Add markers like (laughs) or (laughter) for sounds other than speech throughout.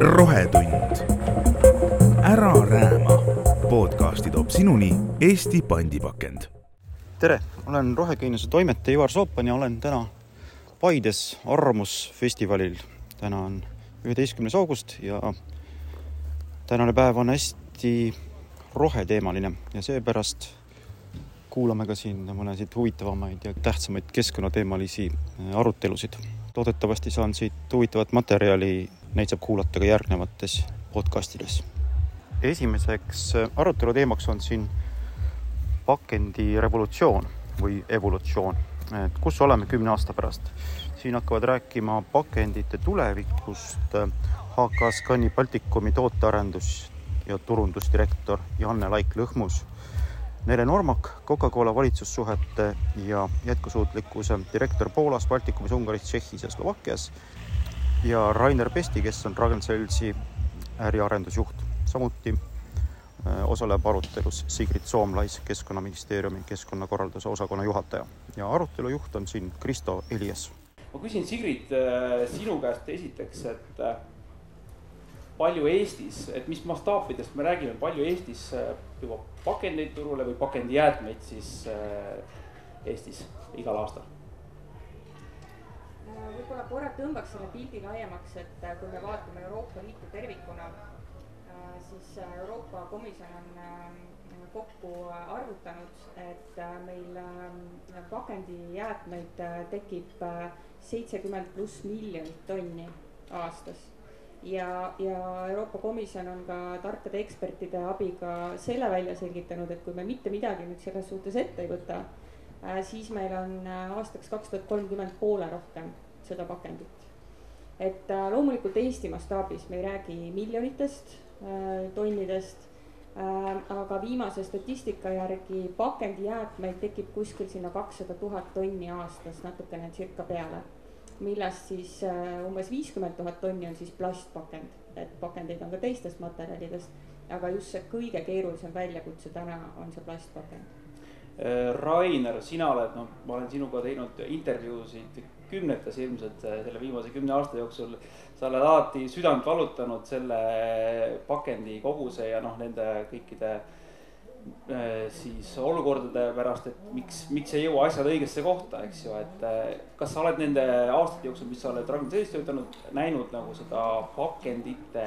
rohetund. ära rääma. podcasti toob sinuni Eesti pandipakend. tere, olen Rohegeeniuse toimetaja Ivar Soopan ja olen täna Paides Arvamusfestivalil. täna on üheteistkümnes august ja tänane päev on hästi roheteemaline ja seepärast kuulame ka siin mõnesid huvitavamaid ja tähtsamaid keskkonnateemalisi arutelusid. Loodetavasti saan siit huvitavat materjali, neid saab kuulata ka järgnevates podcastides. esimeseks arutelu teemaks on siin pakendi revolutsioon või evolutsioon, et kus oleme kümne aasta pärast. siin hakkavad rääkima pakendite tulevikust HK Scani Baltikumi tootearendus ja turundusdirektor Janne Laik-Lõhmus, Nele Normak, Coca-Cola valitsussuhete ja jätkusuutlikkuse direktor Poolas, Baltikumis, Ungaris, Tšehhis ja Slovakkias ja Rainer Pesti, kes on Ragn-Sellsi äriarendusjuht. samuti äh, osaleb arutelus Sigrid Soomlais, Keskkonnaministeeriumi keskkonnakorralduse osakonna juhataja ja arutelu juht on siin Kristo Elias. ma küsin, Sigrid, äh, sinu käest esiteks, et äh, palju Eestis, et mis mastaapidest me räägime, palju Eestis jõuab pakendeid turule või pakendijäätmeid siis Eestis igal aastal? võib-olla korra tõmbaks selle pildi laiemaks, et äh, kui me vaatame Euroopa Liitu tervikuna, äh, siis äh, Euroopa Komisjon on kokku arvutanud, et meil pakendijäätmeid tekib seitsekümmend pluss miljonit tonni aastas ja, ja Euroopa Komisjon on ka tarkade ekspertide abiga selle välja selgitanud, et kui me mitte midagi nüüd selles suhtes ette ei võta, siis meil on aastaks kaks tuhat kolmkümmend poole rohkem seda pakendit. et äh, loomulikult Eesti mastaabis me ei räägi miljonitest äh, tonnidest äh,, aga viimase statistika järgi pakendijäätmeid tekib kuskil sinna kakssada tuhat tonni aastas, natukene circa peale. Millest siis äh, umbes viiskümmend tuhat tonni on siis plastpakend, et pakendeid on ka teistest materjalidest, aga just see kõige keerulisem väljakutse täna on see plastpakend äh, Rainer, sina oled, noh, ma olen sinuga teinud intervjuusid kümnetes ilmselt äh, selle viimase kümne aasta jooksul. sa oled alati südant valutanud selle pakendi koguse ja noh, nende kõikide äh, siis olukordade pärast, et miks, miks ei jõua asjad õigesse kohta, eks ju, et äh, kas sa oled nende aastate jooksul, mis sa oled Ragn-Sellist töötanud, näinud nagu seda pakendite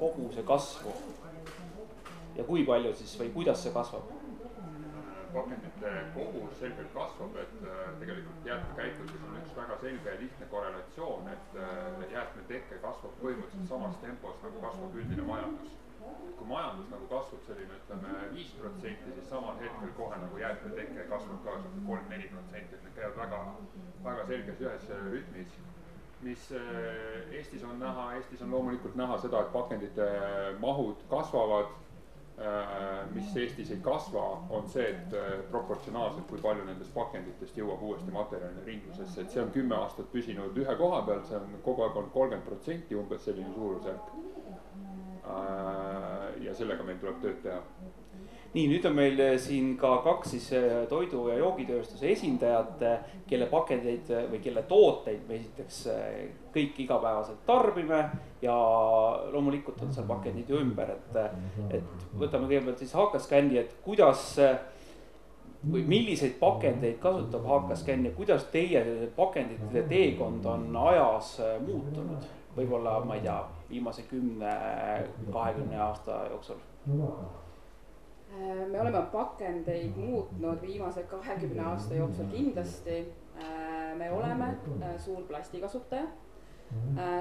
koguse kasvu? ja kui palju siis või kuidas see kasvab? pakendite kogus selgelt kasvab, et äh, tegelikult jäätmekäitluses on üks väga selge ja lihtne korrelatsioon, et äh, jäätmeteke kasvab põhimõtteliselt samas tempos, nagu kasvab üldine majandus. Kui majandus nagu kasvab selline, ütleme viis protsenti, siis samal hetkel kohe nagu jäätmeteke kasvab ka kolm-neli protsenti, et need käivad väga, väga selges ühes rütmis. Mis äh, Eestis on näha, Eestis on loomulikult näha seda, et pakendite mahud kasvavad. Äh, mis Eestis ei kasva, on see, et äh, proportsionaalselt, kui palju nendest pakenditest jõuab uuesti materjalina ringlusesse, et see on kümme aastat püsinud ühe koha peal, see on kogu aeg olnud kolmkümmend protsenti umbes selline suurusjärk. Äh, ja sellega meil tuleb tööd teha nii, nüüd on meil eh, siin ka kaks siis eh, toidu ja joogitööstuse esindajat, kelle pakendeid või kelle tooteid me esiteks kõik igapäevaselt tarbime. ja loomulikult on seal pakendid ju ümber, et, et võtame kõigepealt siis HKScani, et kuidas või milliseid pakendeid kasutab HKScan ja kuidas teie pakendite teekond on ajas muutunud? võib-olla, ma ei tea, viimase kümne, kahekümne aasta jooksul me oleme pakendeid muutnud viimase kahekümne aasta jooksul kindlasti. Me oleme äh, suur plastikasutaja,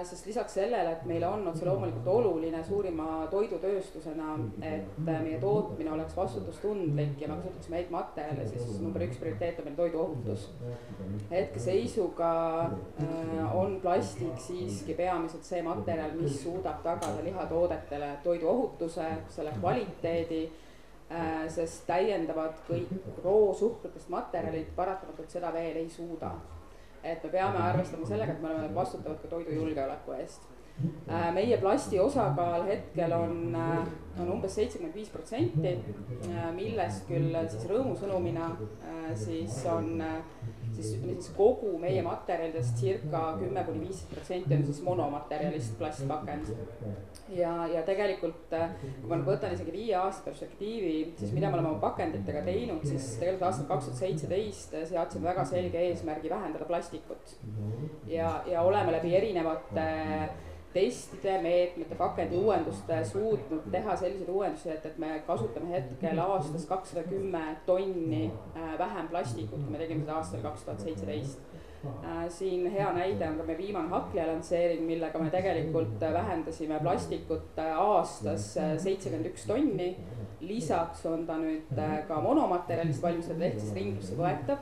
sest lisaks sellele, et meile on otse loomulikult oluline suurima toidutööstusena, et meie tootmine oleks vastutustundlik ja me kasutaksime häid materjale, siis number üks prioriteet on meil toiduohutus. hetkeseisuga on plastik siiski peamiselt see materjal, mis suudab tagada lihatoodetele toiduohutuse, selle kvaliteedi Äh, sest täiendavad kõik roosuhkrutest materjalid paratamatult seda veel ei suuda. Et me peame arvestama sellega, et me oleme vastutavad ka toidujulgeoleku eest. Äh, meie plasti osakaal hetkel on, äh, on umbes seitsekümmend viis protsenti, millest küll siis rõõmusõnumina siis on siis ütleme siis kogu meie materjalidest circa kümme kuni viisteist protsenti on siis monomaterjalist plastpakend. ja, ja tegelikult kui ma nüüd võtan isegi viie aasta perspektiivi, siis mida me oleme oma pakenditega teinud, siis tegelikult aastal kaks tuhat seitseteist seadsime väga selge eesmärgi vähendada plastikut. ja, ja oleme läbi erinevate testide, meetmete, pakendi uuenduste suutnud teha selliseid uuendusi, et, et me kasutame hetkel aastas kakssada kümme tonni äh, vähem plastikut, kui me tegime seda aastal kaks tuhat seitseteist. Äh, siin hea näide on ka meie viimane Haklia lansseering, millega me tegelikult vähendasime plastikut äh, aastas seitsekümmend üks tonni. lisaks on ta nüüd ka monomaterjalist valmistatud ehk siis ringlusse võetav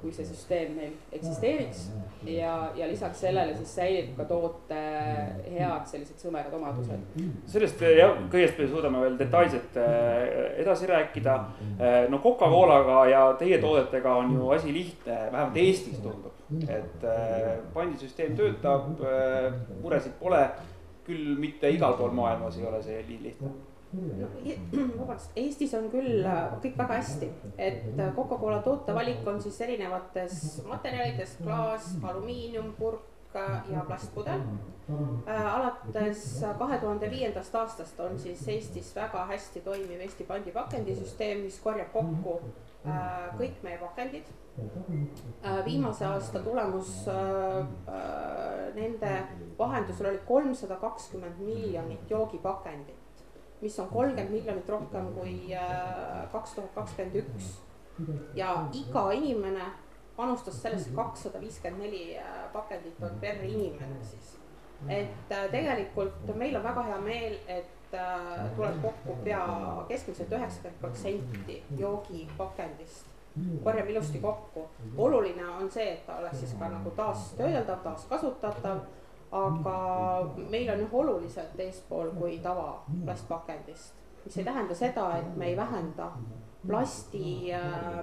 kui see süsteem meil eksisteeriks ja, ja lisaks sellele siis säilib ka toote head sellised sõmerad omadused. sellest jah, kõigest me suudame veel detailselt äh, edasi rääkida. Äh, no Coca-Colaga ja teie toodetega on ju asi lihtne, vähemalt Eestis tundub, et pandisüsteem töötab, muresid pole. küll mitte igal pool maailmas ei ole see nii lihtne vabandust, Eestis on küll äh, kõik väga hästi, et äh, Coca-Cola tootevalik on siis erinevates materjalides klaas, alumiinium, purk äh, ja plastpudel. alates kahe tuhande viiendast aastast on siis Eestis väga hästi toimiv Eesti pandipakendisüsteem, mis korjab kokku kõik meie pakendid. viimase aasta tulemus nende vahendusel oli kolmsada kakskümmend miljonit joogipakendit mis on kolmkümmend miljonit rohkem kui äh, kaks tuhat kakskümmend üks. ja iga inimene panustas sellesse kakssada viiskümmend neli äh, pakendit on per inimene siis. et äh, tegelikult meil on väga hea meel, et tuleb kokku pea keskmiselt üheksakümmend protsenti joogipakendist korjame ilusti kokku. oluline on see, et ta oleks siis ka nagu taastöödeldav, taaskasutatav aga meil on jah oluliselt eespool kui tava plastpakendist, mis ei tähenda seda, et me ei vähenda plasti äh,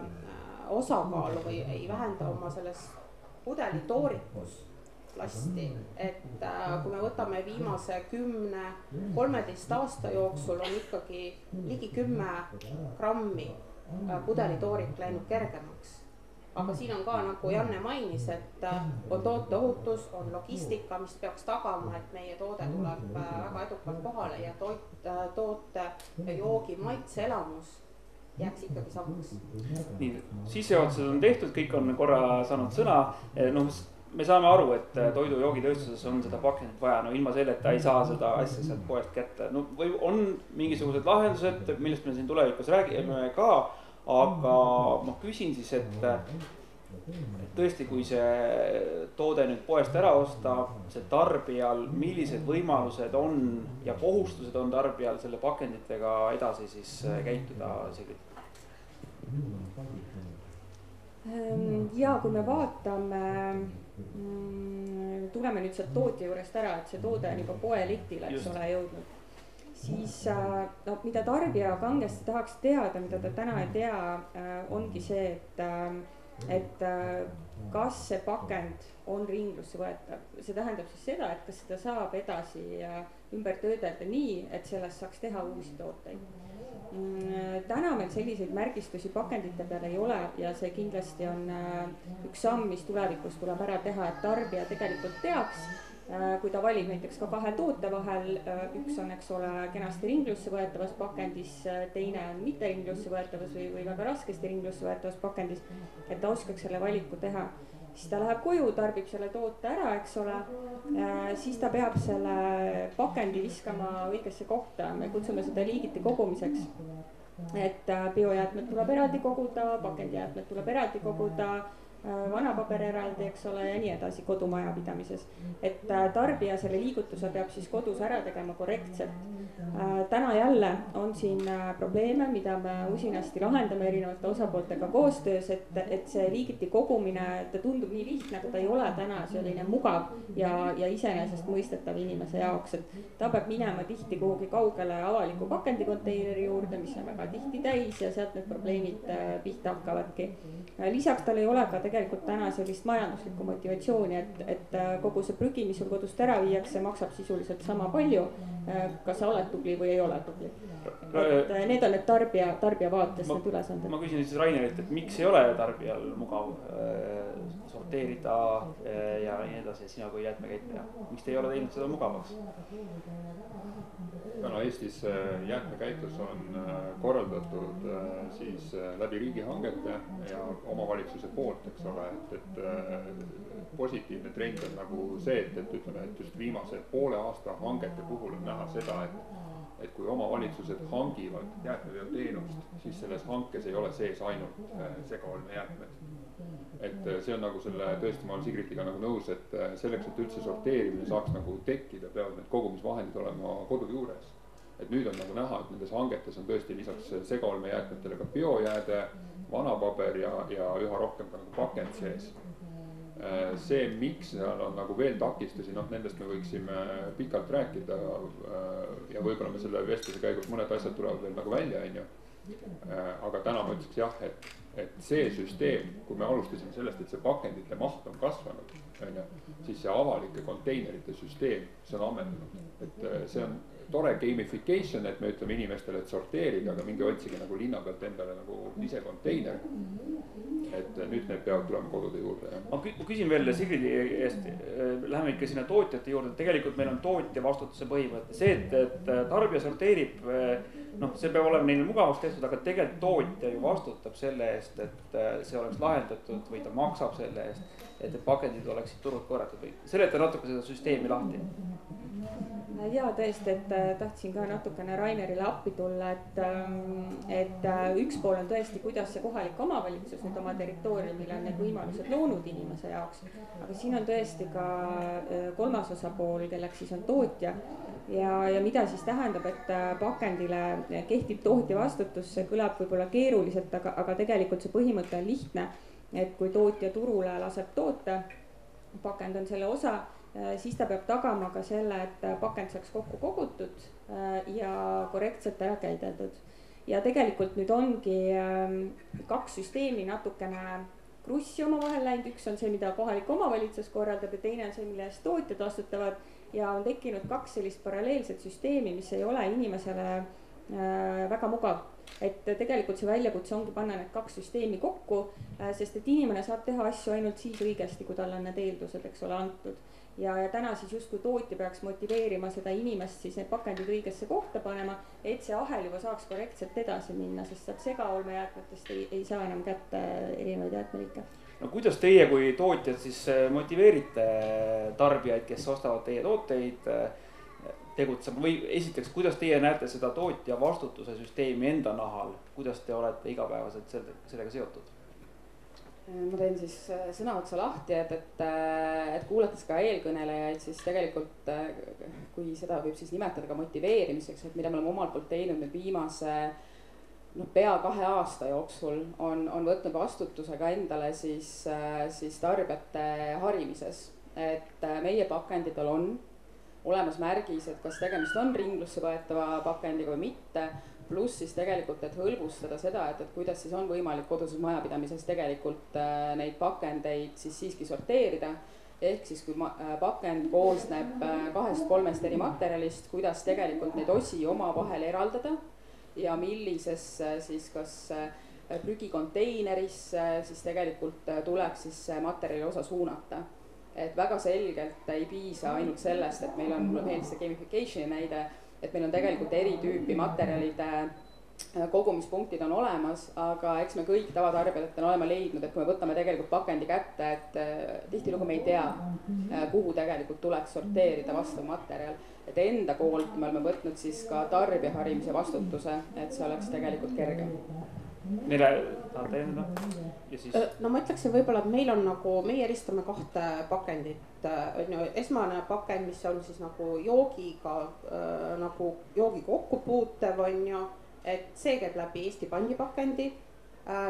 osakaalu või ei vähenda oma selles pudeli toorikus plasti, et äh, kui me võtame viimase kümne, kolmeteist aasta jooksul on ikkagi ligi kümme grammi äh, pudelitoorik läinud kergemaks aga siin on ka nagu Janne mainis, et äh, on tooteohutus, on logistika, mis peaks tagama, et meie toode tuleb äh, väga edukalt kohale ja toit, äh, toote joogi maitseelamus jääks ikkagi samaks. nii, sissejuhatused on tehtud, kõik on korra saanud sõna, noh me saame aru, et toidu- ja joogitööstuses on seda pakendit vaja, no ilma selleta ei saa seda asja sealt poest kätte, no või on mingisugused lahendused, millest me siin tulevikus räägime ka aga ma küsin siis, et, et tõesti, kui see toode nüüd poest ära osta, see tarbijal, millised võimalused on ja kohustused on tarbijal selle pakenditega edasi siis käituda, Sigrid? Ehm, ja kui me vaatame, mm, tuleme nüüd sealt tootja juurest ära, et see toode on juba poelettile, eks ole, jõudnud siis äh, no mida tarbija kangesti tahaks teada, mida ta täna ei tea, äh, ongi see, et, äh, et kas see pakend on ringlusse võetav. see tähendab siis seda, et kas seda saab edasi ümber töödelda nii, et sellest saaks teha uusi tooteid mm, täna meil selliseid märgistusi pakendite peal ei ole ja see kindlasti on üks samm, mis tulevikus tuleb ära teha, et tarbija tegelikult teaks kui ta valib näiteks ka kahe toote vahel, äh, üks on, eks ole, kenasti ringlusse võetavas pakendis, äh, teine on mitte ringlusse võetavas või, või väga raskesti ringlusse võetavas pakendis, et ta oskaks selle valiku teha siis ta läheb koju, tarbib selle toote ära, eks ole. siis ta peab selle pakendi viskama õigesse kohta, me kutsume seda liigiti kogumiseks. et biojäätmed tuleb eraldi koguda, pakendijäätmed tuleb eraldi koguda Äh, vanapaber eraldi, eks ole, ja nii edasi kodumajapidamises. et äh, tarbija selle liigutuse peab siis kodus ära tegema korrektselt. Äh, täna jälle on siin probleeme, mida me usinasti lahendame erinevate osapooltega koostöös, et, et see liigiti kogumine, ta tundub nii lihtne, aga ta ei ole täna selline mugav ja, ja iseenesestmõistetav inimese jaoks, et ta peab minema tihti kuhugi kaugele avaliku pakendikonteineri juurde, mis on väga tihti täis ja sealt need probleemid pihta hakkavadki lisaks tal ei ole ka tegelikult täna sellist majanduslikku motivatsiooni, et, et kogu see prügi, mis sul kodust ära viiakse, maksab sisuliselt sama palju. kas sa oled tubli või ei ole tubli. et need on need tarbija, tarbija vaates ma, need ülesanded. ma küsin siis Rainerilt, et miks ei ole tarbijal mugav äh, sorteerida äh, ja nii edasi, sina kui jäätmekäitleja, miks te ei ole teinud seda mugavaks? täna Eestis äh, jäätmekäitlus on äh, korraldatud äh, siis läbi riigihangete ja omavalitsuse poolt, eks ole, et, et positiivne trend on nagu see, et, et ütleme, et just viimase poole aasta hangete puhul on näha seda, et et kui omavalitsused hangivad jäätmeveoteenust, siis selles hankes ei ole sees ainult segaolmejäätmed. et see on nagu selle, tõesti, ma olen Sigritiga nagu nõus, et selleks, et üldse sorteerimine saaks nagu tekkida, peavad need kogumisvahendid olema kodu juures et nüüd on nagu näha, et nendes hangetes on tõesti lisaks segaolmejäätmetele ka biojääde, vanapaber ja, ja üha rohkem ka nagu pakend sees. Äh, see, miks seal on nagu veel takistusi, noh, nendest me võiksime pikalt rääkida. Äh, ja võib-olla me selle vestluse käigus mõned asjad tulevad veel nagu välja, on ju. Äh, aga täna ma ütleks jah, et, et see süsteem, kui me alustasime sellest, et see pakendite maht on kasvanud, on ju, siis see avalike konteinerite süsteem, see on ammendunud, et see on tore gamification, et me ütleme inimestele, et sorteerige, aga minge otsige nagu linna pealt endale nagu ise konteiner. et nüüd need peavad tulema kodude juurde, jah. ma küsin veel Sigridi eest, äh, läheme ikka sinna tootjate juurde, tegelikult meil on tootja vastutuse põhimõte, see, et, et tarbija sorteerib. Äh, noh, see peab olema neile mugavaks tehtud, aga tegelikult tootja ju vastutab selle eest, et äh, see oleks lahendatud või ta maksab selle eest. et need pakendid oleksid turult korratud või seleta natuke seda süsteemi lahti ja tõesti, et äh, tahtsin ka natukene Rainerile appi tulla, et, ähm, et äh, üks pool on tõesti, kuidas see kohalik omavalitsus nüüd oma territooriumil on need võimalused loonud inimese jaoks. aga siin on tõesti ka äh, kolmas osapool, kelleks siis on tootja ja, ja mida siis tähendab, et pakendile kehtib tootja vastutus, see kõlab võib-olla keeruliselt, aga, aga tegelikult see põhimõte on lihtne. et kui tootja turule laseb toote, pakend on selle osa siis ta peab tagama ka selle, et pakend saaks kokku kogutud äh, ja korrektselt ära käideldud. ja tegelikult nüüd ongi ähm, kaks süsteemi natukene krussi omavahel läinud, üks on see, mida kohalik omavalitsus korraldab ja teine on see, mille eest tootjad vastutavad. ja on tekkinud kaks sellist paralleelset süsteemi, mis ei ole inimesele äh, väga mugav et tegelikult see väljakutse ongi panna need kaks süsteemi kokku, sest et inimene saab teha asju ainult siis õigesti, kui talle on need eeldused, eks ole, antud. Ja, ja täna siis justkui tootja peaks motiveerima seda inimest siis need pakendid õigesse kohta panema, et see ahel juba saaks korrektselt edasi minna, sest sealt segaolmejäätmetest ei, ei saa enam kätte erinevaid jäätmeliike. No kuidas teie kui tootjad siis äh, motiveerite tarbijaid, kes ostavad teie tooteid äh, tegutsema või esiteks, kuidas teie näete seda tootja vastutuse süsteemi enda nahal, kuidas te olete igapäevaselt selle, sellega seotud? ma teen siis äh, sõna otsa lahti, et, et, äh, et kuulates ka eelkõnelejaid, siis tegelikult äh, kui seda võib siis nimetada ka motiveerimiseks, et mida me oleme omalt poolt teinud nüüd viimase noh, pea kahe aasta jooksul on, on võtnud vastutuse ka endale siis, siis tarbijate harimises. et meie pakendidel on olemas märgis, et kas tegemist on ringlusse võetava pakendiga või mitte pluss siis tegelikult, et hõlbustada seda, et, et kuidas siis on võimalik koduses majapidamises tegelikult äh, neid pakendeid siis siiski sorteerida. ehk siis, kui ma, äh, pakend koosneb äh, kahest-kolmest eri materjalist, kuidas tegelikult neid osi omavahel eraldada ja millisesse siis kas prügikonteinerisse siis tegelikult tuleks siis materjali osa suunata et väga selgelt ei piisa ainult sellest, et meil on, mulle meeldis see gamification'i näide et meil on tegelikult eri tüüpi materjalide äh, kogumispunktid on olemas, aga eks me kõik tavatarbijatena oleme leidnud, et kui me võtame tegelikult pakendi kätte, et äh, tihtilugu me ei tea, äh, kuhu tegelikult tuleks sorteerida vastav materjal. et enda poolt me oleme võtnud siis ka tarbija harimise vastutuse, et see oleks tegelikult kergem Tahad täiendada ja siis? no ma ütleksin võib-olla, et meil on nagu, meie eristame kahte pakendit, on ju, esmane pakend, mis on siis nagu joogiga nagu joogi kokkupuutev, on ju. et see käib läbi Eesti pandipakendi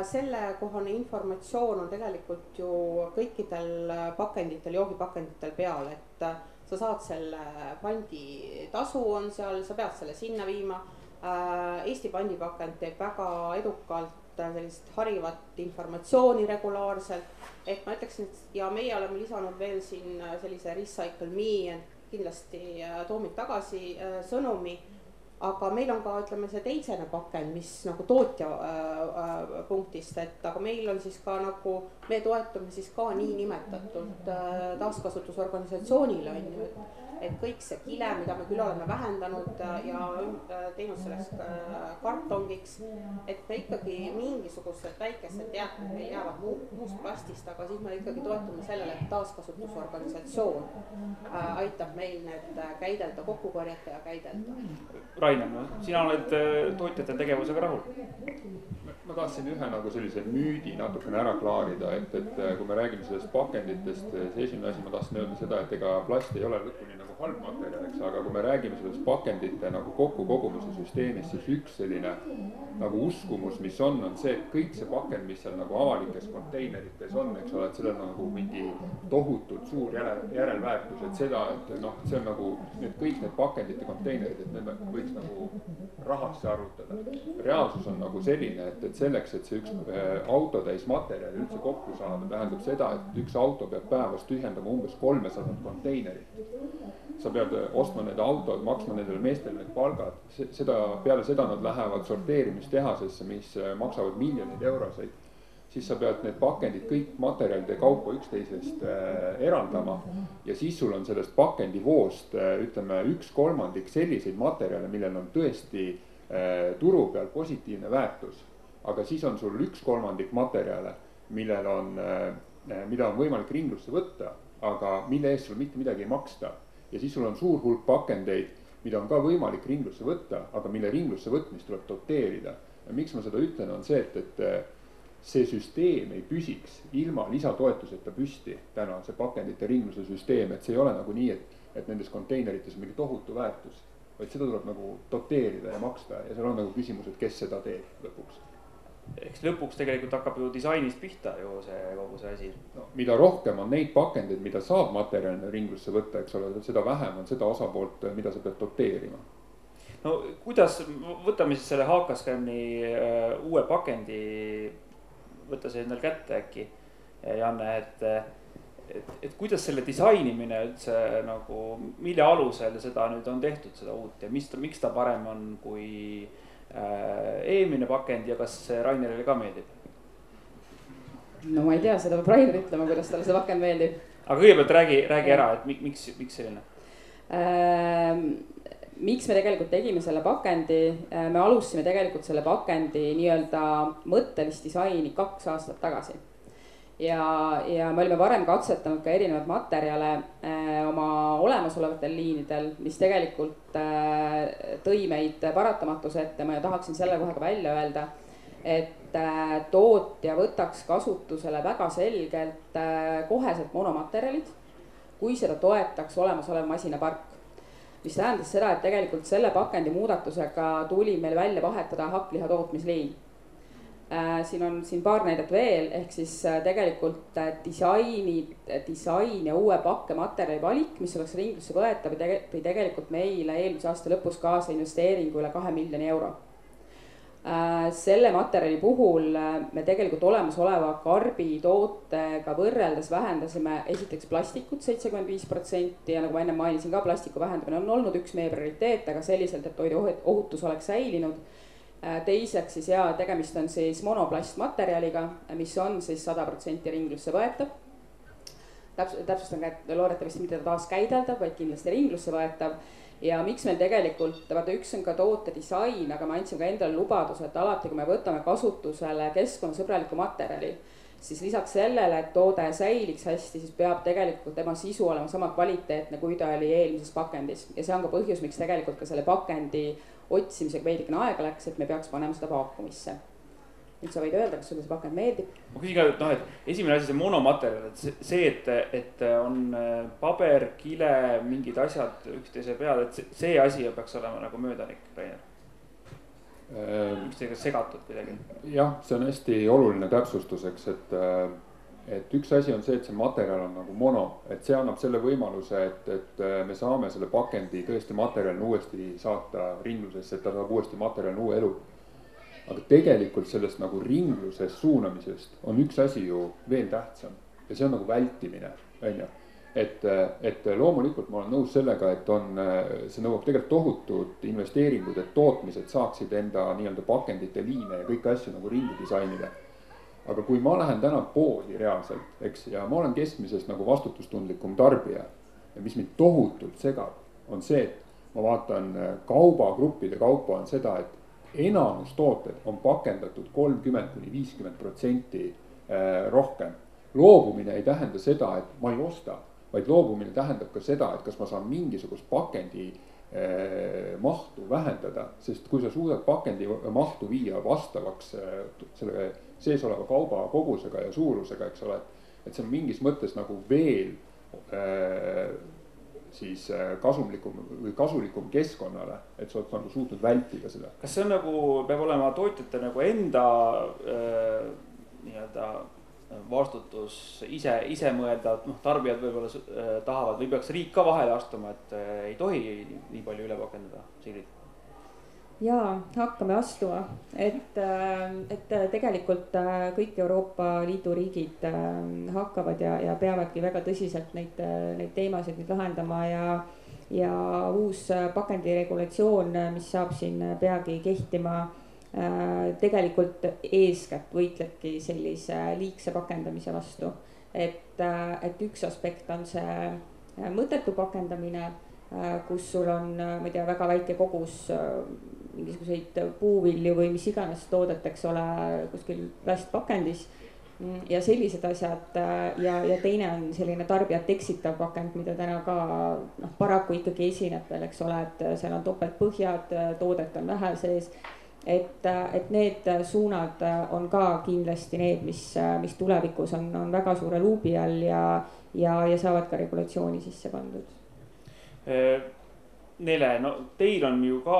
sellekohane informatsioon on tegelikult ju kõikidel pakenditel, joogipakenditel peal, et sa saad selle panditasu on seal, sa pead selle sinna viima Eesti pandipakend teeb väga edukalt sellist harivat informatsiooni regulaarselt. et ma ütleksin, et ja meie oleme lisanud veel siin sellise recycle me kindlasti toomib tagasi sõnumi. Aga meil on ka ütleme see teisene pakend, mis nagu tootja äh, äh, punktist, et aga meil on siis ka nagu, me toetume siis ka niinimetatud äh, taaskasutusorganisatsioonile on ju, et et kõik see kile, mida me küll oleme vähendanud äh, ja äh, teinud sellest äh, kartongiks, et me ikkagi mingisugused väikesed jäätmed meil jäävad muu, muust plastist, aga siis me ikkagi toetume sellele, et taaskasutusorganisatsioon aitab meil need käidelda, kokku korjata ja käidelda. Rainer, no sina oled tootjate tegevusega rahul? ma tahtsin ühe nagu sellise müüdi natukene ära klaarida, et, et kui me räägime sellest pakenditest, siis esimene asi, ma tahtsin öelda seda, et ega plast ei ole lõpuni nagu halb materjal, eks, aga kui me räägime sellest pakendite nagu kokkukogumise süsteemist, siis üks selline nagu uskumus, mis on, on see, et kõik see pakend, mis seal nagu avalikes konteinerites on, eks ole, et sellel on nagu mingi tohutult suur järel, järelväärtus, et seda, et noh, see on nagu need kõik need pakendite konteinerid, et need võiks nagu rahasse arvutada. reaalsus on nagu selline, et, et selleks, et see üks äh, autotäis materjali üldse kokku saada, tähendab seda, et üks auto peab päevas tühjendama umbes kolmesadat konteinerit sa pead ostma need autod, maksma nendele meestele need palgad, seda, peale seda nad lähevad sorteerimistehasesse, mis äh, maksavad miljoneid euroseid. siis sa pead need pakendid kõik materjalide kaupa üksteisest äh, eraldama ja siis sul on sellest pakendivoost äh, ütleme üks kolmandik selliseid materjale, millel on tõesti äh, turu peal positiivne väärtus. aga siis on sul üks kolmandik materjale, millel on äh,, mida on võimalik ringlusse võtta, aga mille eest sul mitte midagi ei maksta ja siis sul on suur hulk pakendeid, mida on ka võimalik ringlusse võtta, aga mille ringlusse võtmist tuleb doteerida. ja miks ma seda ütlen, on see, et, et see süsteem ei püsiks ilma lisatoetuseta püsti, täna. See pakendite ringluse süsteem, et see ei ole nagu nii, et, et nendes konteinerites on mingi tohutu väärtus, vaid seda tuleb nagu doteerida ja maksta. Ja seal on nagu küsimus, et kes seda teeb lõpuks eks lõpuks tegelikult hakkab ju disainist pihta ju see kogu see asi. no mida rohkem on neid pakendeid, mida saab materjalina ringlusse võtta, eks ole, seda vähem on seda osapoolt, mida sa pead doteerima. no kuidas, võtame siis selle HKScani uh, uue pakendi, võta see endale kätte äkki, Janne, et et, et kuidas selle disainimine üldse nagu, mille alusel seda nüüd on tehtud, seda uut ja mis ta, miks ta parem on kui äh, Äh, eelmine pakend ja kas Rainerile ka meeldib? no ma ei tea, seda peab Rainer ütlema, kuidas talle see pakend meeldib. aga kõigepealt räägi, räägi ära, et miks, miks selline ähm,? miks me tegelikult tegime selle pakendi, äh, me alustasime tegelikult selle pakendi nii-öelda mõttelist disaini kaks aastat tagasi ja, ja me olime varem katsetanud ka erinevaid materjale äh, oma olemasolevatel liinidel, mis tegelikult äh, tõi meid paratamatuse ette, ma tahaksin selle kohe ka välja öelda, et äh, tootja võtaks kasutusele väga selgelt äh, koheselt monomaterjalid, kui seda toetaks olemasolev masinapark. Mis tähendas seda, et tegelikult selle pakendi muudatusega tuli meil välja vahetada hakkliha tootmisliin siin on siin paar näidet veel, ehk siis äh, tegelikult äh, disaini, disain ja uue pakkematerjali valik, mis oleks ringlusse võetav, tõi tegelikult meile eelmise aasta lõpus kaasa investeeringu üle kahe miljoni euro. selle materjali puhul me tegelikult olemasoleva karbi tootega võrreldes vähendasime esiteks plastikut seitsekümmend viis protsenti ja nagu ma enne mainisin ka, plastiku vähendamine on olnud üks meie prioriteete, aga selliselt, et toidu ohutus oleks säilinud Äh, teiseks siis ja tegemist on siis monoplastmaterjaliga, mis on siis sada protsenti ringlusse võetav. täps-, täpsustan ka, et loodetavasti mitte taaskäideldav, vaid kindlasti ringlusse võetav. ja miks meil tegelikult, vaata üks on ka toote disain, aga me andsime ka endale lubaduse, et alati, kui me võtame kasutusele keskkonnasõbralikku materjali, siis lisaks sellele, et toode säiliks hästi, siis peab tegelikult tema sisu olema sama kvaliteetne, kui ta oli eelmises pakendis ja see on ka põhjus, miks tegelikult ka selle pakendi otsimisega veidikene aega läks, et me peaks panema seda vaakumisse. nüüd sa võid öelda, kas sulle see pakend meeldib? ma küsin ka, et noh, et esimene asi, see monomaterjal, et see, et, et on äh, paber, kile, mingid asjad üksteise peal, et see, see asi peaks olema nagu möödanik, Rainer äh, miks teiega segatud kuidagi? jah, see on hästi oluline täpsustus, eks, et äh, et üks asi on see, et see materjal on nagu mono, et see annab selle võimaluse, et, et äh, me saame selle pakendi tõesti materjalina uuesti saata ringlusesse, et ta saab uuesti materjalina uue elu. aga tegelikult sellest nagu ringlusest suunamisest on üks asi ju veel tähtsam ja see on nagu vältimine, on ju et, et loomulikult ma olen nõus sellega, et on, see nõuab tegelikult tohutut investeeringuid, et tootmised saaksid enda nii-öelda pakendite liine ja kõiki asju nagu ringi disainida. Aga kui ma lähen täna poodi reaalselt, eks, ja ma olen keskmisest nagu vastutustundlikum tarbija ja mis mind tohutult segab, on see, et ma vaatan kaubagruppide kaupa on seda, et enamus tooted on pakendatud kolmkümmend kuni viiskümmend protsenti eh, rohkem. loobumine ei tähenda seda, et ma ei osta vaid loobumine tähendab ka seda, et kas ma saan mingisugust pakendi eh, mahtu vähendada, sest kui sa suudad pakendi mahtu viia vastavaks selle sees oleva kauba kogusega ja suurusega, eks ole, et see on mingis mõttes nagu veel eh, siis kasumlikum või kasulikum keskkonnale, et sa oled nagu suutnud vältida seda. kas see on nagu, peab olema tootjate nagu enda äh, nii-öelda vastutus ise, ise mõelda, et noh, tarbijad võib-olla äh, tahavad või peaks riik ka vahele astuma, et äh, ei tohi nii palju üle pakendada, Sigrid? Jaa, hakkame astuma, et, äh, et tegelikult kõik Euroopa Liidu riigid hakkavad ja, ja peavadki väga tõsiselt neid, neid teemasid nüüd lahendama ja ja uus pakendiregulatsioon, mis saab siin peagi kehtima Äh, tegelikult eeskätt võitlebki sellise liigse pakendamise vastu. et, äh, et üks aspekt on see äh, mõttetu pakendamine, kus sul on, ma ei tea, väga väike kogus mingisuguseid puuvilju või mis iganes toodet, eks ole, kuskil plastpakendis ja sellised asjad ja, ja teine on selline tarbijat eksitav pakend, mida täna ka noh, paraku ikkagi esineb veel, eks ole, et seal on topeltpõhjad, toodet on vähe sees et, et need suunad on ka kindlasti need, mis, mis tulevikus on, on väga suure luubi all ja, ja, ja saavad ka regulatsiooni sisse pandud. Nele, no teil on ju ka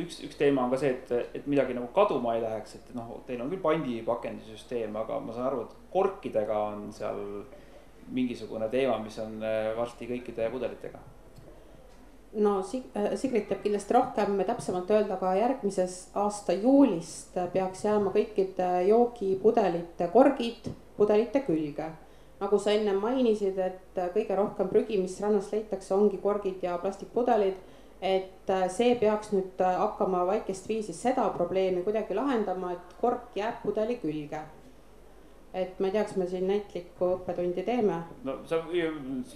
üks, üks teema on ka see, et, et midagi nagu kaduma ei läheks, et noh, teil on küll pandipakendisüsteem, aga ma saan aru, et korkidega on seal mingisugune teema, mis on varsti kõikide pudelitega no Sig-, äh, Sigrid teab kindlasti rohkem täpsemalt öelda, aga järgmises aasta juulist peaks jääma kõikide joogipudelite korgid pudelite külge. Nagu sa enne mainisid, et kõige rohkem prügi, mis rannast leitakse, ongi korgid ja plastikpudelid. et äh, see peaks nüüd hakkama väikest viisi seda probleemi kuidagi lahendama, et kork jääb pudeli külge et ma ei tea, kas me siin näitlikku õppetundi teeme. no sa,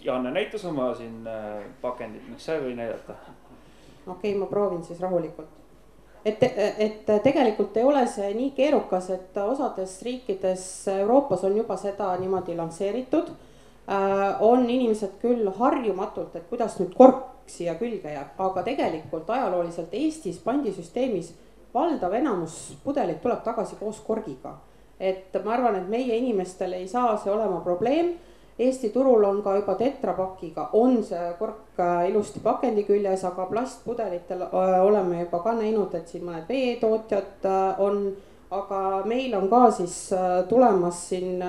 Janne näitas oma siin äh, pakendit, miks sa ei või näidata? okei okay,, ma proovin siis rahulikult. Et, et tegelikult ei ole see nii keerukas, et osades riikides Euroopas on juba seda niimoodi lansseeritud äh,. on inimesed küll harjumatult, et kuidas nüüd kork siia külge jääb, aga tegelikult ajalooliselt Eestis pandisüsteemis valdav enamus pudelid tuleb tagasi koos korgiga et ma arvan, et meie inimestel ei saa see olema probleem. Eesti turul on ka juba tetrapakiga, on see kork äh, ilusti pakendi küljes, aga plastpudelitel äh, oleme juba ka näinud, et siin mõned veetootjad äh, on. aga meil on ka siis tulemas siin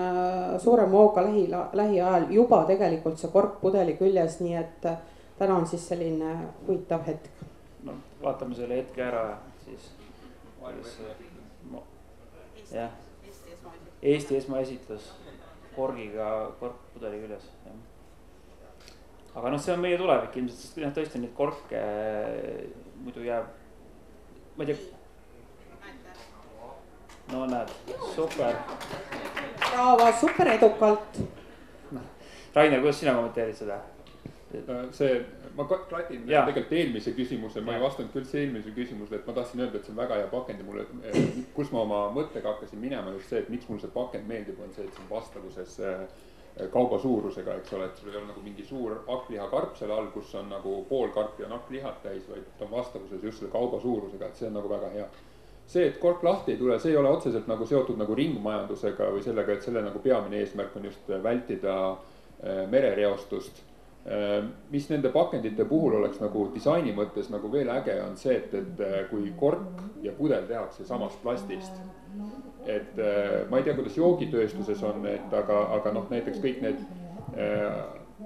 suurema hooga lähi, lähiajal juba tegelikult see kork pudeli küljes, nii et täna on siis selline huvitav hetk. no vaatame selle hetke ära siis. jah Eesti esmaesitlus korgiga korkpudeli küljes, jah. aga noh, see on meie tulevik ilmselt, sest noh, tõesti neid korke eh, muidu jääb, ma ei tea. no näed, super. Bravo, super edukalt. noh, Rainer, kuidas sina kommenteerid seda? see ma klatin tegelikult eelmise küsimuse, ma ei vastanud küll see eelmise küsimusele, et ma tahtsin öelda, et see on väga hea pakend ja mulle, kus ma oma mõttega hakkasin minema, just see, et miks mulle see pakend meeldib, on see, et see on vastavuses äh, kauba suurusega, eks ole, et sul ei ole nagu mingi suur hakklihakarp seal all, kus on nagu pool karpi on hakklihat täis, vaid ta on vastavuses just selle kauba suurusega, et see on nagu väga hea. see, et kork lahti ei tule, see ei ole otseselt nagu seotud nagu ringmajandusega või sellega, et selle nagu peamine eesmärk on just vältida äh, merereostust mis nende pakendite puhul oleks nagu disaini mõttes nagu veel äge, on see, et, et äh, kui kork ja pudel tehakse samast plastist. et äh, ma ei tea, kuidas joogitööstuses on, et aga, aga noh, näiteks kõik need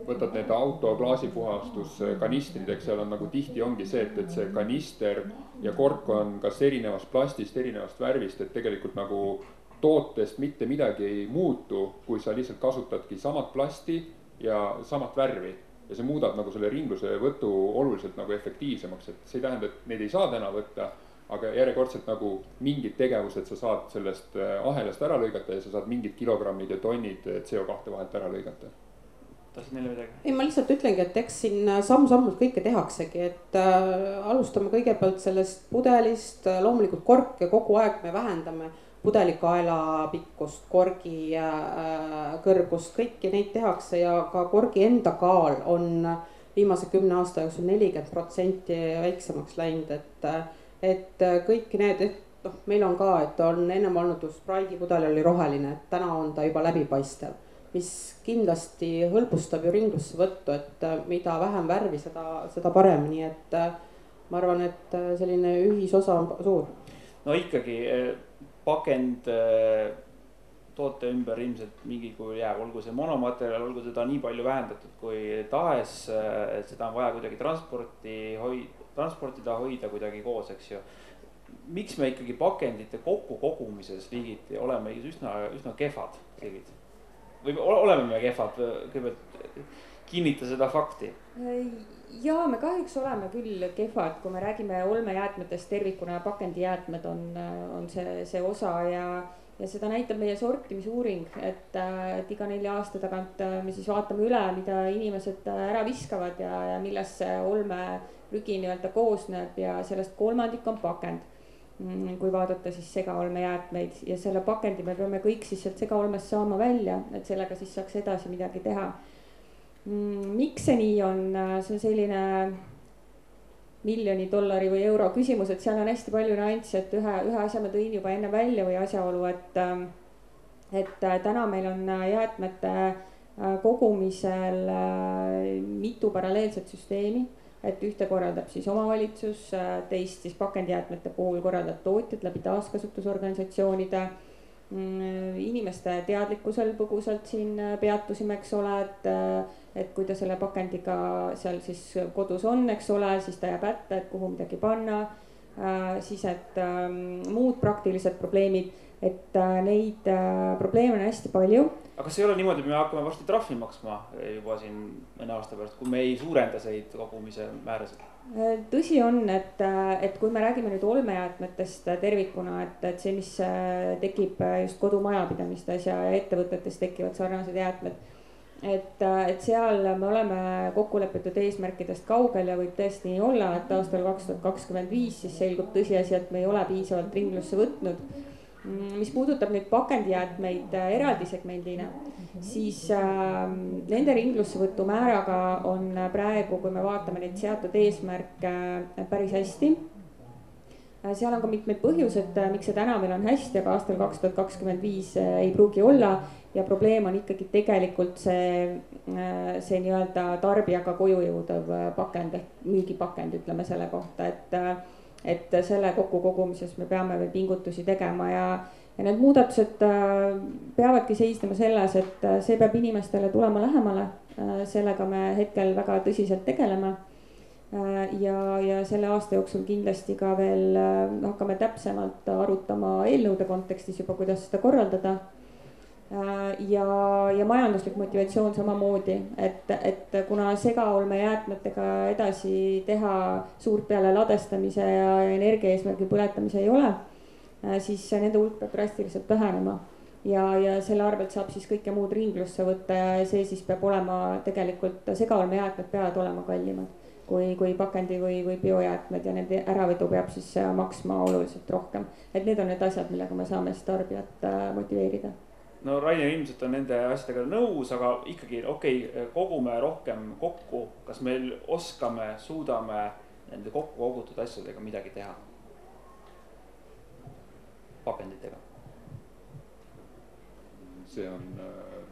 võtad need auto klaasipuhastuskanistrid, eks seal on nagu tihti ongi see, et, et see kanister ja kork on kas erinevast plastist, erinevast värvist, et tegelikult nagu tootest mitte midagi ei muutu, kui sa lihtsalt kasutadki samat plasti ja samat värvi. Ja see muudab nagu selle ringlusevõtu oluliselt nagu efektiivsemaks, et see ei tähenda, et neid ei saa täna võtta, aga järjekordselt nagu mingid tegevused sa saad sellest äh, ahelast ära lõigata ja sa saad mingid kilogrammid ja tonnid CO2 vahelt ära lõigata tahtsid neile midagi? ei, ma lihtsalt ütlengi, et eks siin samm-sammult kõike tehaksegi, et äh, alustame kõigepealt sellest pudelist, loomulikult korke kogu aeg me vähendame pudelikaela pikkust, korgi äh, kõrgust, kõiki neid tehakse ja ka korgi enda kaal on viimase kümne aasta jooksul nelikümmend protsenti väiksemaks läinud, et, et kõik need, et noh, meil on ka, et on ennem olnud, Sprite'i pudel oli roheline, et täna on ta juba läbipaistev, mis kindlasti hõlbustab ju ringlussevõttu, et mida vähem värvi, seda, seda parem, nii et ma arvan, et selline ühisosa on suur. no ikkagi pakend äh, toote ümber ilmselt mingil kujul jääb, olgu see monomaterjal, olgu seda nii palju vähendatud kui tahes, äh, et seda on vaja kuidagi transporti hoi-, transportida, hoida kuidagi koos, eks ju. miks me ikkagi pakendite kokkukogumises liigiti oleme üsna, üsna kehvad riigid? või oleme me kehvad, kõigepealt kinnita seda fakti ja me kahjuks oleme küll kehvad, kui me räägime olmejäätmetest tervikuna ja pakendijäätmed on, on see, see osa ja, ja seda näitab meie sortimisuuring, et, et iga nelja aasta tagant me siis vaatame üle, mida inimesed ära viskavad ja, ja millest see olmeprügi nii-öelda koosneb ja sellest kolmandik on pakend. Mm, kui vaadata siis segaolmejäätmeid ja selle pakendi me peame kõik siis sealt segaolmest saama välja, et sellega siis saaks edasi midagi teha miks see nii on, see on selline miljoni dollari või euro küsimus, et seal on hästi palju nüansse, et ühe, ühe asja ma tõin juba enne välja või asjaolu, et, et täna meil on jäätmete kogumisel mitu paralleelset süsteemi et ühte korraldab siis omavalitsus, teist siis pakendijäätmete puhul korraldab tootjad läbi taaskasutusorganisatsioonide. Mm, inimeste teadlikkusel põgusalt siin äh, peatusime, eks ole, et, äh, et kui ta selle pakendiga seal siis kodus on, eks ole, siis ta jääb hätta, et kuhu midagi panna. Äh, siis, et ähm, muud praktilised probleemid, et neid probleeme on hästi palju. aga kas ei ole niimoodi, et me hakkame varsti trahvi maksma juba siin mõne aasta pärast, kui me ei suurenda neid kogumise määrasid? tõsi on, et, et kui me räägime nüüd olmejäätmetest tervikuna, et, et see, mis tekib just kodumajapidamistes ja ettevõtetes tekivad sarnased jäätmed. Et, et seal me oleme kokku lepitud eesmärkidest kaugel ja võib tõesti nii olla, et aastal kaks tuhat kakskümmend viis siis selgub tõsiasi, et me ei ole piisavalt ringlusse võtnud Mm, mis puudutab nüüd pakendijäätmeid äh, eraldi segmendina, siis äh, nende ringlussevõtu määraga on praegu, kui me vaatame neid seatud eesmärke äh, päris hästi äh,. seal on ka mitmeid põhjuseid, äh, miks see täna meil on hästi, aga aastal kaks tuhat kakskümmend viis äh, ei pruugi olla. Ja probleem on ikkagi tegelikult see, see nii-öelda tarbijaga koju jõudev pakend ehk müügipakend, ütleme selle kohta, et et selle kokkukogumises me peame veel pingutusi tegema ja, ja need muudatused äh, peavadki seisnema selles, et äh, see peab inimestele tulema lähemale. Äh, sellega me hetkel väga tõsiselt tegeleme. ja, ja selle aasta jooksul kindlasti ka veel hakkame täpsemalt arutama eelnõude kontekstis juba, kuidas seda korraldada ja, ja majanduslik motivatsioon samamoodi, et, et kuna segaolmejäätmetega edasi teha suurt peale ladestamise ja energia eesmärgil põletamise ei ole, siis nende hulk peab drastiliselt vähenema. ja, ja selle arvelt saab siis kõike muud ringlusse võtta ja see siis peab olema tegelikult, segaolmejäätmed peavad olema kallimad kui, kui pakendi või, või biojäätmed ja nende äravedu peab siis maksma oluliselt rohkem. et need on need asjad, millega me saame siis tarbijat motiveerida no Rainer ilmselt on nende asjadega nõus, aga ikkagi okei okay,, kogume rohkem kokku, kas me oskame, suudame nende kokku kogutud asjadega midagi teha? pakenditega. see on äh,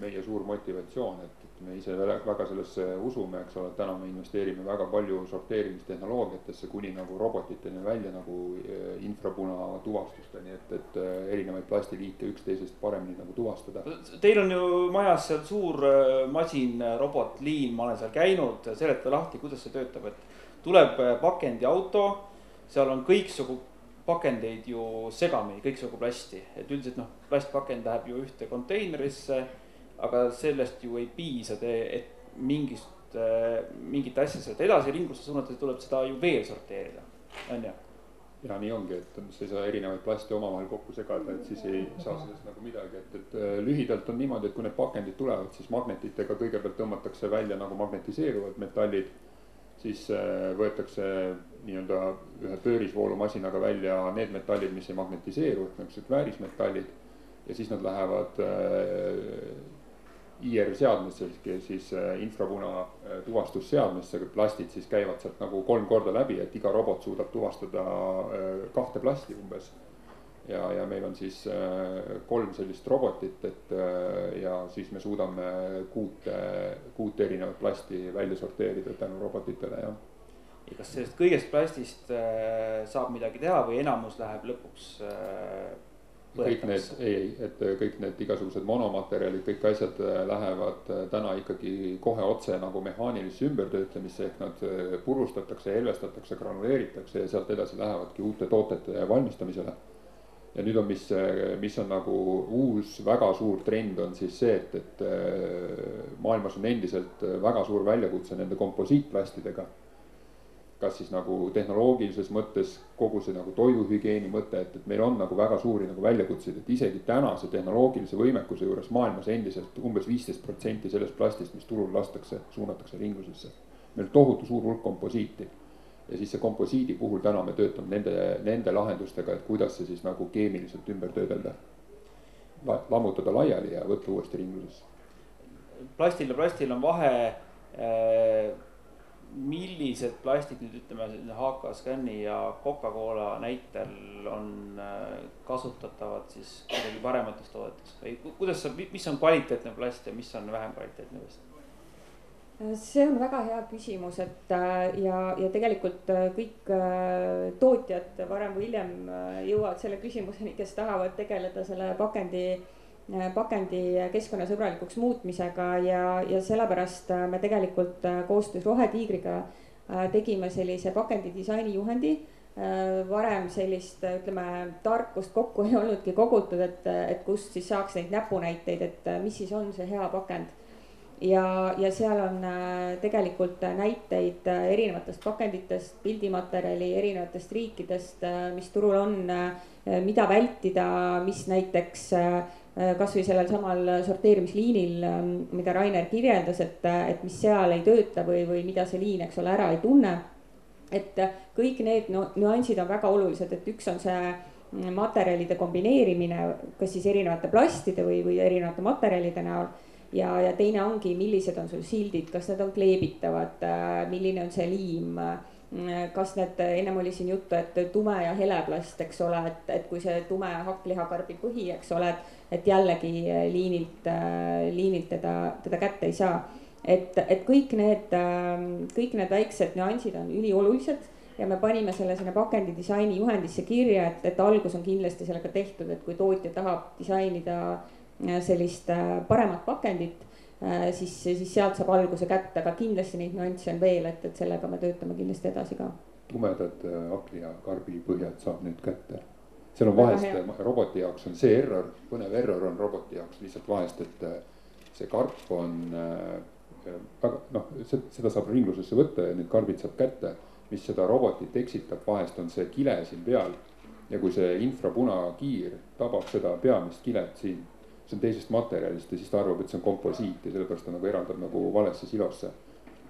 meie suur motivatsioon, et me ise väga sellesse usume, eks ole, et täna me investeerime väga palju sorteerimistehnoloogiatesse kuni nagu robotiteni välja nagu eh, infrapuna tuvastusteni, et, et eh, erinevaid plastiliike üksteisest paremini nagu tuvastada. Teil on ju majas seal suur eh, masin, robotliin, ma olen seal käinud, seleta lahti, kuidas see töötab, et tuleb pakendiauto, seal on kõiksugu pakendeid ju segamini, kõiksugu plasti, et üldiselt noh, plastpakend läheb ju ühte konteinerisse, aga sellest ju ei piisa, et mingist, mingit asja sealt edasi ringlusse suunata, tuleb seda ju veel sorteerida, on ju ja nii ongi, et sa ei saa erinevaid plaste omavahel kokku segada, et siis ei saa sellest nagu midagi, et, et äh, lühidalt on niimoodi, et kui need pakendid tulevad, siis magnetitega kõigepealt tõmmatakse välja nagu magnetiseeruvad metallid siis äh, võetakse nii-öelda ühe pöörisvoolumasinaga välja need metallid, mis ei magnetiseeru, ehk niisugused väärismetallid. ja siis nad lähevad äh, IR seadmesse, siis äh, infrapuna tuvastusseadmesse, plastid siis käivad sealt nagu kolm korda läbi, et iga robot suudab tuvastada kahte plasti umbes ja, ja meil on siis äh, kolm sellist robotit, et äh, ja siis me suudame kuut, kuut erinevat plasti välja sorteerida tänu robotitele, jah. ja kas sellest kõigest plastist äh, saab midagi teha või enamus läheb lõpuks kõik need, ei, et kõik need igasugused monomaterjalid, kõik asjad lähevad täna ikkagi kohe otse nagu mehaanilisse ümbertöötlemisse, ehk nad purustatakse, helvestatakse, granuleeritakse ja sealt edasi lähevadki uute toodete valmistamisele ja nüüd on, mis, mis on nagu uus väga suur trend, on siis see, et, et äh, maailmas on endiselt väga suur väljakutse nende komposiitplastidega. Kas siis nagu tehnoloogilises mõttes kogu see nagu toiduhügieeni mõte, et, et meil on nagu väga suuri nagu väljakutseid, et isegi tänase tehnoloogilise võimekuse juures maailmas endiselt umbes viisteist protsenti sellest plastist, mis turul lastakse, suunatakse ringlusesse. meil tohutu suur hulk komposiiti ja siis see komposiidi puhul täna me töötame nende, nende lahendustega, et kuidas see siis nagu keemiliselt ümber töödelda. lammutada laiali ja võtta uuesti ringlusesse. plastil ja plastil on vahe äh, millised plastid nüüd ütleme, selline HK Scani ja Coca-Cola näitel on äh, kasutatavad siis kuidagi paremates toodetes või kuidas sa, mis on kvaliteetne plast ja mis on vähem kvaliteetne plast? see on väga hea küsimus, et äh, ja, ja tegelikult äh, kõik äh, tootjad varem või hiljem jõuavad selle küsimuseni, kes tahavad tegeleda selle pakendi, pakendi keskkonnasõbralikuks muutmisega ja, ja sellepärast me tegelikult koostöös Rohetiigriga tegime sellise pakendi disaini juhendi varem sellist, ütleme, tarkust kokku (laughs) ei olnudki kogutud, et, et kust siis saaks neid näpunäiteid, et mis siis on see hea pakend. Ja, ja seal on äh, tegelikult näiteid äh, erinevatest pakenditest, pildimaterjali erinevatest riikidest, äh, mis turul on, mida vältida, mis näiteks kasvõi sellel samal sorteerimisliinil, ähm, mida Rainer kirjeldas, et, et mis seal ei tööta või, või mida see liin, eks ole, ära ei tunne. et kõik need nüansid on väga olulised, et üks on see mm, materjalide kombineerimine, kas siis erinevate plastide või, või erinevate materjalide näol ja, ja teine ongi, millised on sul sildid, kas need on kleebitavad, äh, milline on see liim kas need, ennem oli siin juttu, et tume ja hele plast, eks ole, et, et kui see tume hakklihakarbi põhi, eks ole, et, et jällegi liinilt, äh, liinilt teda, teda kätte ei saa. et, et kõik need, ähm, kõik need väiksed nüansid on üliolulised ja me panime selle sinna pakendi disaini juhendisse kirja, et, et algus on kindlasti sellega tehtud, et kui tootja tahab disainida äh, Äh, sellist äh, paremat pakendit, äh, siis, siis sealt saab alguse kätte, aga kindlasti neid nüansse on veel, et, et sellega me töötame kindlasti edasi ka. tumedad akli ja karbi põhjad saab nüüd kätte. Seal on vahest, roboti jaoks on see error, põnev error on roboti jaoks lihtsalt vahest, et see karp on väga noh, seda saab ringlusesse võtta ja need karbid saab kätte. mis seda robotit eksitab vahest, on see kile siin peal ja kui see infrapunakiir tabab seda peamist kilet siin see on teisest materjalist ja siis ta arvab, et see on komposiit ja sellepärast ta nagu eraldab nagu valesse silosse.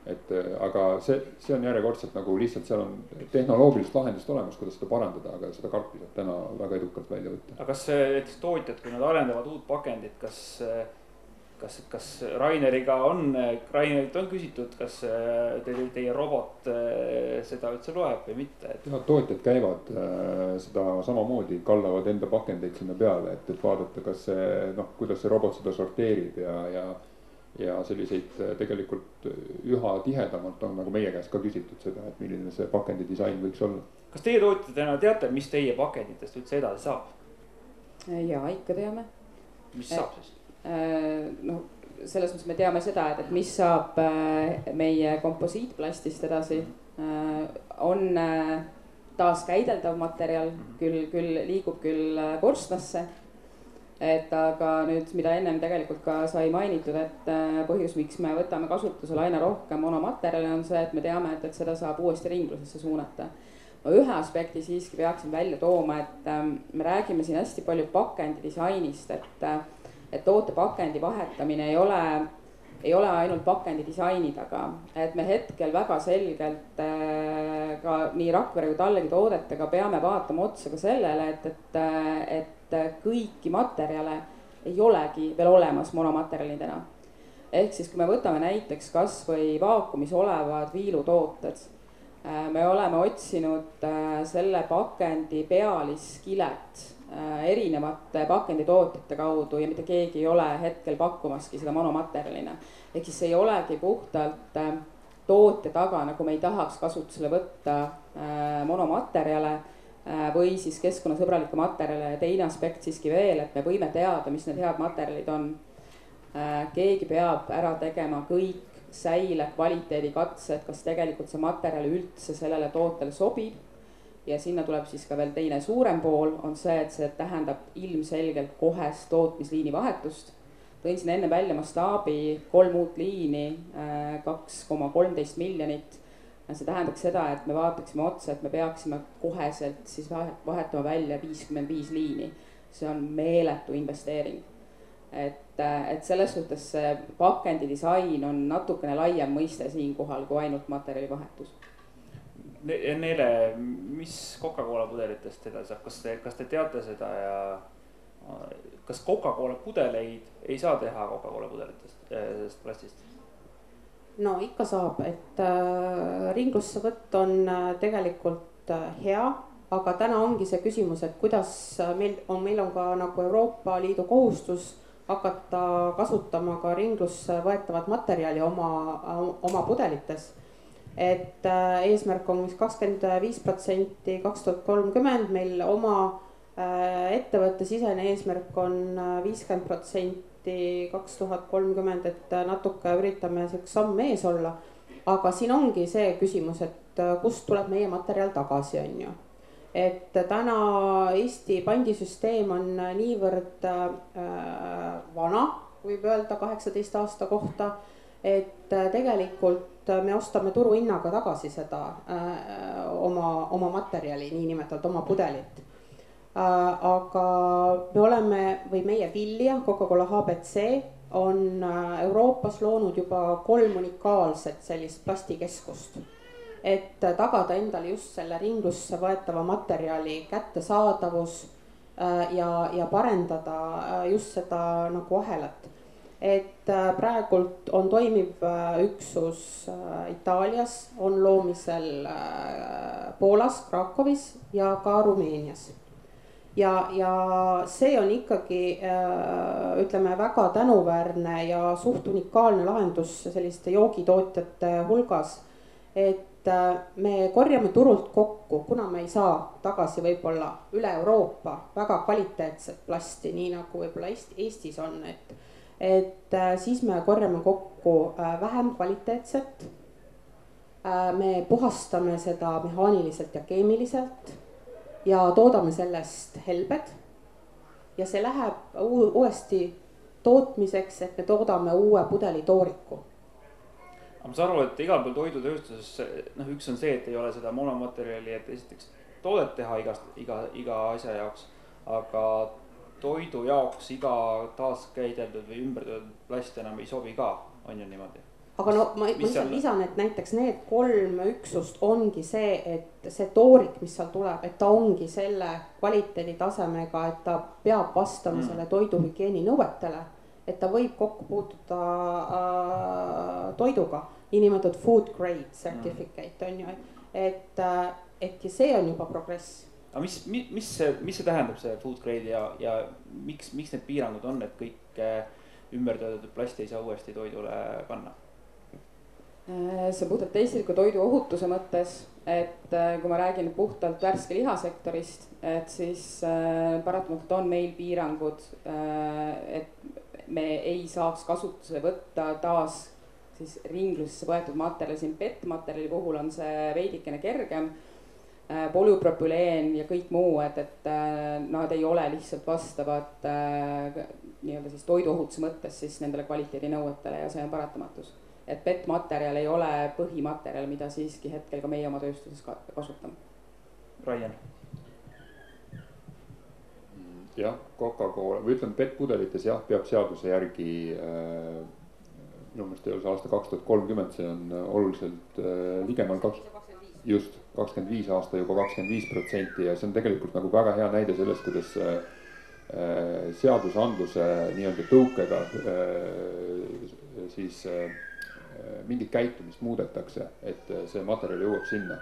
Et äh, aga see, see on järjekordselt nagu lihtsalt seal on tehnoloogilist lahendust olemas, kuidas seda parandada, aga seda karpi saab täna väga edukalt välja võtta. aga kas näiteks tootjad, kui nad arendavad uut pakendit, kas äh, kas, kas Raineriga on, Rainerilt on küsitud, kas äh, teie, teie robot äh, seda üldse loeb või mitte et...? jah, tootjad käivad äh, seda samamoodi, kallavad enda pakendeid sinna peale, et, et vaadata, kas see noh, kuidas see robot seda sorteerib ja, ja ja selliseid äh, tegelikult üha tihedamalt on nagu meie käest ka küsitud seda, et milline see pakendi disain võiks olla. kas teie tootjatena teate, mis teie pakenditest üldse edasi saab? ja ikka teame. mis saab siis? noh, selles mõttes me teame seda, et, et mis saab meie komposiitplastist edasi. on taaskäideldav materjal, küll, küll liigub küll korstnasse et aga nüüd, mida ennem tegelikult ka sai mainitud, et äh, põhjus, miks me võtame kasutusele aina rohkem monomaterjale, on see, et me teame, et, et seda saab uuesti ringlusesse suunata. ma ühe aspekti siiski peaksin välja tooma, et ähm, me räägime siin hästi palju pakendi disainist, et, äh, et toote pakendi vahetamine ei ole ei ole ainult pakendi disaini taga, et me hetkel väga selgelt äh, ka nii Rakvere kui Tallegi toodetega peame vaatama otsa ka sellele, et, et, et kõiki materjale ei olegi veel olemas monomaterjalidena. ehk siis, kui me võtame näiteks kasvõi vaakumis olevad viilutooted, äh, me oleme otsinud äh, selle pakendi pealiskilet erinevate pakenditootjate kaudu ja mitte keegi ei ole hetkel pakkumaski seda monomaterjalina. ehk siis see ei olegi puhtalt tootja taga, nagu me ei tahaks kasutusele võtta monomaterjale Äh, või siis keskkonnasõbralikke materjale ja teine aspekt siiski veel, et me võime teada, mis need head materjalid on. Äh, keegi peab ära tegema kõik säile kvaliteedikatsed, kas tegelikult see materjal üldse sellele tootele sobib. Ja sinna tuleb siis ka veel teine suurem pool, on see, et see tähendab ilmselgelt kohest tootmisliini vahetust. tõin siin enne välja mastaabi kolm uut liini, äh, kaks koma kolmteist miljonit see tähendaks seda, et me vaataksime otsa, et me peaksime koheselt siis vahetama välja viiskümmend viis liini. see on meeletu investeering. et, et selles suhtes see pakendi disain on natukene laiem mõiste siinkohal kui ainult materjalivahetus. Neele, mis Coca-Cola pudelitest edasi saab, kas te, kas te teate seda ja kas Coca-Cola pudeleid ei saa teha Coca-Cola pudelitest, sellest plastist? no ikka saab, et äh, ringlussevõtt on äh, tegelikult äh, hea, aga täna ongi see küsimus, et kuidas äh, meil on, meil on ka nagu Euroopa Liidu kohustus hakata kasutama ka ringlusse võetavat materjali oma, oma pudelites. Et äh, eesmärk on vist kakskümmend viis protsenti kaks tuhat kolmkümmend, meil oma äh, ettevõtte sisene eesmärk on äh, viiskümmend protsenti kaks tuhat kolmkümmend, et natuke üritame siukest samm ees olla. aga siin ongi see küsimus, et kust tuleb meie materjal tagasi, on ju. et täna Eesti pandisüsteem on niivõrd äh, vana, võib öelda kaheksateist aasta kohta, et tegelikult me ostame turuhinnaga tagasi seda äh, oma, oma materjali, niinimetatud oma pudelit Äh, aga me oleme või meie Vilja, Coca-Cola HBC on äh, Euroopas loonud juba kolm unikaalset sellist plastikeskust. et tagada endale just selle ringlusse võetava materjali kättesaadavus äh, ja, ja parendada just seda nagu ahelat. Et praegult on toimiv üksus Itaalias, on loomisel Poolas, Krakowis ja ka Rumeenias ja, ja see on ikkagi äh, ütleme väga tänuväärne ja suht unikaalne lahendus selliste joogitootjate hulgas. et äh, me korjame turult kokku, kuna me ei saa tagasi võib-olla üle Euroopa väga kvaliteetset plasti, nii nagu võib-olla Eesti, Eestis on, et. Et äh, siis me korjame kokku vähem kvaliteetset. me puhastame seda mehaaniliselt ja keemiliselt ja toodame sellest helbed. ja see läheb uuesti tootmiseks, et me toodame uue pudelitooriku ma saan aru, et igal pool toidutööstuses noh, üks on see, et ei ole seda monomaterjali, et esiteks toodet teha igast, iga, iga asja jaoks. aga toidu jaoks iga taaskäideldud või ümbertöödeldud plast enam ei sobi ka, on ju niimoodi? aga no ma, ma lihtsalt lisan, et näiteks need kolm üksust ongi see, et see toorik, mis seal tuleb, et ta ongi selle kvaliteeditasemega, et ta peab vastama mm. selle toiduhügieeni nõuetele. et ta võib kokku puutuda äh, toiduga, niinimetatud food grade certificate on ju, et, äh, et ja see on juba progress aga mis, mis, mis see, mis see tähendab, see food grade ja, ja miks, miks need piirangud on, et kõik äh, ümbertöödeldud plasti ei saa uuesti toidule panna? Äh, see puhtalt eestiliku toidu ohutuse mõttes, et äh, kui ma räägin puhtalt värske lihasektorist, et siis paratamatult on meil piirangud, et me ei saaks kasutusele võtta taas siis ringlusesse võetud materjali, siin PET-materjali puhul on see veidikene kergem polüpropüleen ja kõik muu, et, et nad ei ole lihtsalt vastavad nii-öelda siis toiduohutuse mõttes siis nendele kvaliteedinõuetele ja see on paratamatus et PET-materjal ei ole põhimaterjal, mida siiski hetkel ka meie oma tööstuses ka kasutame. Raian. jah, Coca-Cola või ütleme, PET-pudelites jah, peab seaduse järgi äh, minu meelest ei ole see aasta kaks tuhat kolmkümmend, see on oluliselt äh, ligemal kaks, just kakskümmend viis aasta juba kakskümmend viis protsenti ja see on tegelikult nagu väga hea näide sellest, kuidas äh, äh seadusandluse nii-öelda tõukega äh, siis äh, Äh, mingit käitumist muudetakse, et äh, see materjal jõuab sinna.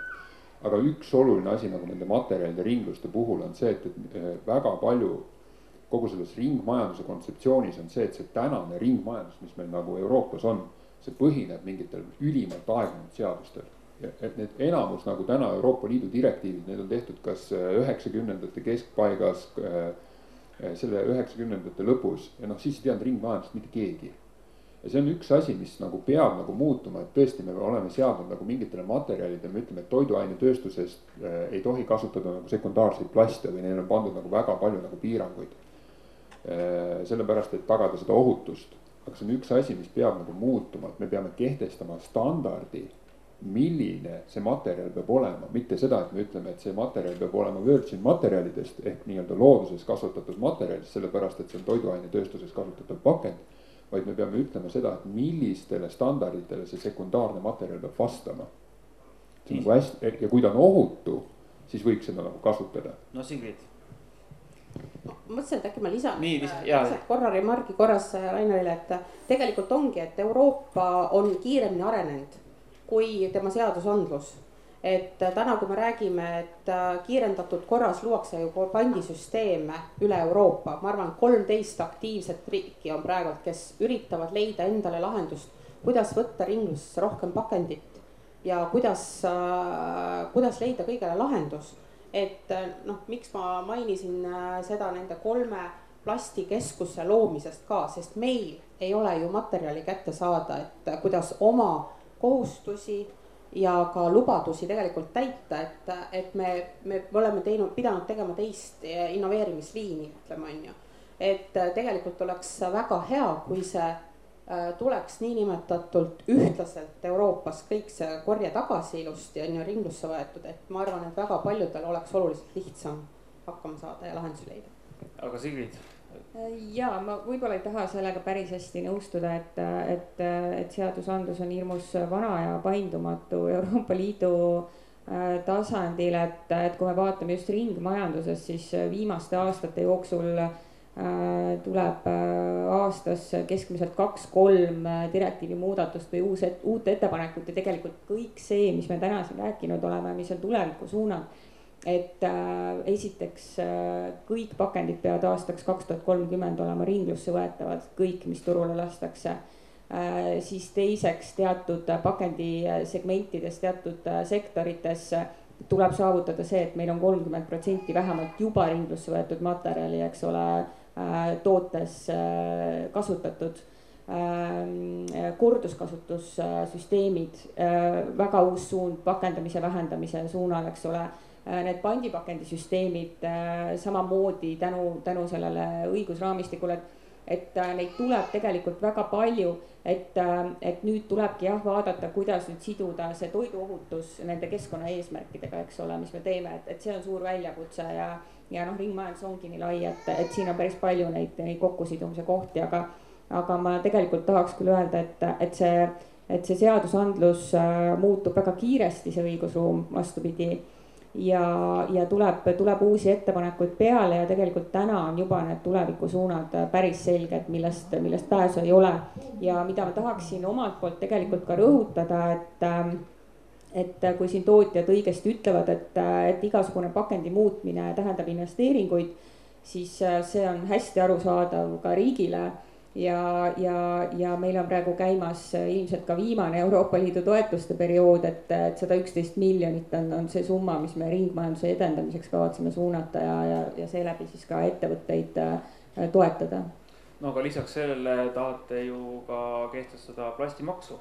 aga üks oluline asi nagu nende materjalide ringluste puhul on see, et, et äh, väga palju kogu selles ringmajanduse kontseptsioonis on see, et see tänane ringmajandus, mis meil nagu Euroopas on, see põhineb mingitel ülimalt aegunud seadustel. Et need enamus nagu täna Euroopa Liidu direktiivid, need on tehtud kas üheksakümnendate keskpaigas, selle üheksakümnendate lõpus ja noh, siis ei teadnud ringmajandust mitte keegi ja see on üks asi, mis nagu peab nagu muutuma, et tõesti, me oleme seadnud nagu mingitele materjalidele, me ütleme, et toiduainetööstuses äh, ei tohi kasutada nagu sekundaarseid plaste või neile on pandud nagu väga palju nagu piiranguid äh,. sellepärast, et tagada seda ohutust, aga see on üks asi, mis peab nagu muutuma, et me peame kehtestama standardi milline see materjal peab olema, mitte seda, et me ütleme, et see materjal peab olema virgin materjalidest ehk nii-öelda looduses kasvatatud materjalist, sellepärast et see on toiduainetööstuses kasutatav pakend vaid me peame ütlema seda, et millistele standarditele see sekundaarne materjal peab vastama. see on nagu hästi ja kui ta on ohutu, siis võiks seda nagu kasutada. no Sigrid. mõtlesin, et äkki ma lisan, lisan äh, korra remargi korras äh, Rainerile, et tegelikult ongi, et Euroopa on kiiremini arenenud kui tema seadusandlus et äh, täna, kui me räägime, et äh, kiirendatud korras luuakse ju pandisüsteeme üle Euroopa, ma arvan, kolmteist aktiivset riiki on praegult, kes üritavad leida endale lahendust, kuidas võtta ringlusse rohkem pakendit ja kuidas, äh, kuidas leida kõigele lahendus. et noh, miks ma mainisin seda nende kolme plastikeskuse loomisest ka, sest meil ei ole ju materjali kätte saada, et kuidas oma kohustusi ja ka lubadusi tegelikult täita, et, et me, me oleme teinud, pidanud tegema teist innoveerimisliini, ütleme on ju. et tegelikult oleks väga hea, kui see äh, tuleks niinimetatult ühtlaselt Euroopas kõik see korje tagasi ilusti on ju ringlusse võetud, et ma arvan, et väga paljudel oleks oluliselt lihtsam hakkama saada ja lahendusi leida. aga Sigrid ja ma võib-olla ei taha sellega päris hästi nõustuda, et, et, et seadusandlus on hirmus vana ja paindumatu Euroopa Liidu äh, tasandil, et, et kui me vaatame just ringmajanduses, siis viimaste aastate jooksul äh, tuleb äh, aastas keskmiselt kaks-kolm direktiivi muudatust või uus, uut ettepanekut ja tegelikult kõik see, mis me täna siin rääkinud oleme, mis on tuleviku suunad et äh, esiteks äh, kõik pakendid peavad aastaks kaks tuhat kolmkümmend olema ringlusse võetavad, kõik, mis turule lastakse äh,. siis teiseks teatud pakendisegmentides, teatud äh, sektorites tuleb saavutada see, et meil on kolmkümmend protsenti vähemalt juba ringlusse võetud materjali, eks ole äh,, tootes äh, kasutatud ähm, korduskasutussüsteemid, väga uus suund pakendamise vähendamise suunal, eks ole Äh, need pandipakendisüsteemid äh, samamoodi tänu, tänu sellele õigusraamistikule, et, et äh, neid tuleb tegelikult väga palju, et, et nüüd tulebki jah vaadata, kuidas nüüd siduda see toiduohutus nende keskkonnaeesmärkidega, eks ole, mis me teeme, et, et see on suur väljakutse ja, ja noh, ringmajandus ongi nii lai, et, et siin on päris palju neid, neid kokkusidumise kohti, aga, aga ma tegelikult tahaks küll öelda, et, et see, et see seadusandlus muutub väga kiiresti, see õigusruum, vastupidi ja, ja tuleb, tuleb uusi ettepanekuid peale ja tegelikult täna on juba need tulevikusuunad päris selged, millest, millest pääsu ei ole. ja mida ma tahaksin omalt poolt tegelikult ka rõhutada, et, et kui siin tootjad õigesti ütlevad, et, et igasugune pakendi muutmine tähendab investeeringuid, siis see on hästi arusaadav ka riigile ja, ja, ja meil on praegu käimas ilmselt ka viimane Euroopa Liidu toetuste periood, et, et sada üksteist miljonit on, on see summa, mis me ringmajanduse edendamiseks kavatseme suunata ja, ja, ja seeläbi siis ka ettevõtteid äh, toetada. no aga lisaks sellele tahate ju ka kehtestada plastimaksu.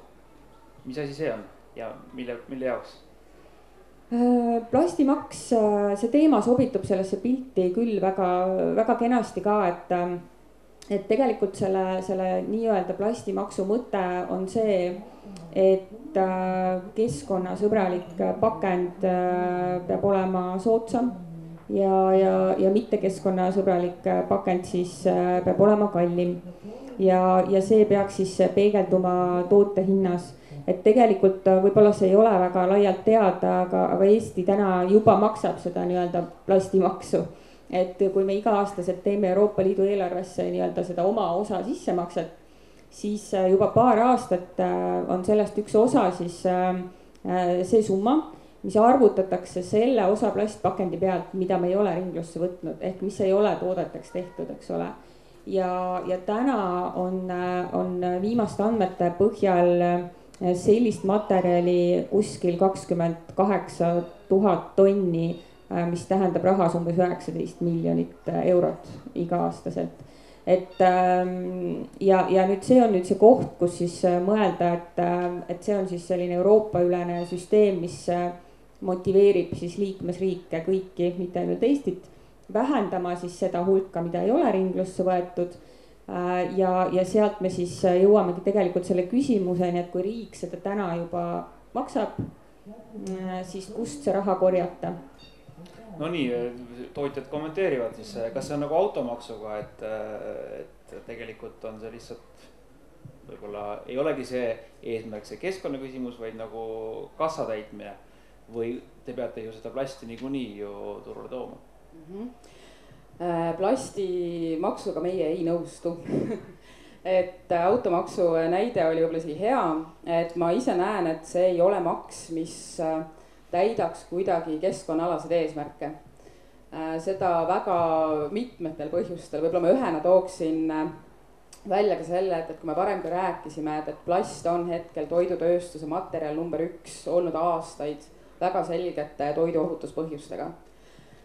mis asi see on ja mille, mille jaoks? Äh, plastimaks, äh, see teema sobitub sellesse pilti küll väga, väga kenasti ka, et ähm, et tegelikult selle, selle nii-öelda plastimaksu mõte on see, et äh, keskkonnasõbralik pakend äh, peab olema soodsam ja, ja, ja mitte keskkonnasõbralik pakend siis äh, peab olema kallim. ja, ja see peaks siis peegelduma toote hinnas et tegelikult võib-olla see ei ole väga laialt teada, aga, aga Eesti täna juba maksab seda nii-öelda plastimaksu et kui me iga-aastaselt teeme Euroopa Liidu eelarvesse nii-öelda seda oma osa sissemakset, siis äh, juba paar aastat äh, on sellest üks osa siis äh, see summa, mis arvutatakse selle osa plastpakendi pealt, mida me ei ole ringlusse võtnud, ehk mis ei ole toodeteks tehtud, eks ole. ja, ja täna on, on viimaste andmete põhjal sellist materjali kuskil kakskümmend kaheksa tuhat tonni mis tähendab rahas umbes üheksateist miljonit äh, eurot iga-aastaselt. et ähm, ja, ja nüüd see on nüüd see koht, kus siis äh, mõelda, et, et see on siis selline Euroopa-ülene süsteem, mis motiveerib siis liikmesriike kõiki, mitte ainult Eestit, vähendama siis seda hulka, mida ei ole ringlusse võetud ja, ja sealt me siis jõuamegi tegelikult selle küsimuseni, et kui riik seda täna juba maksab, siis kust see raha korjata Nonii, tootjad kommenteerivad siis, kas see on nagu automaksuga, et, et tegelikult on see lihtsalt võib-olla ei olegi see eesmärk, see keskkonnaküsimus, vaid nagu kassa täitmine. või te peate ju seda plasti niikuinii ju turule tooma mm? -hmm. plastimaksuga meie ei nõustu (laughs) et automaksu näide oli võib-olla isegi hea, et ma ise näen, et see ei ole maks, mis äh, täidaks kuidagi keskkonnaalaseid eesmärke. Äh, seda väga mitmetel põhjustel, võib-olla ma ühena tooksin äh, välja ka selle, et, et kui me varem ka rääkisime, et, et plast on hetkel toidutööstuse materjal number üks olnud aastaid väga selgete toiduohutuspõhjustega.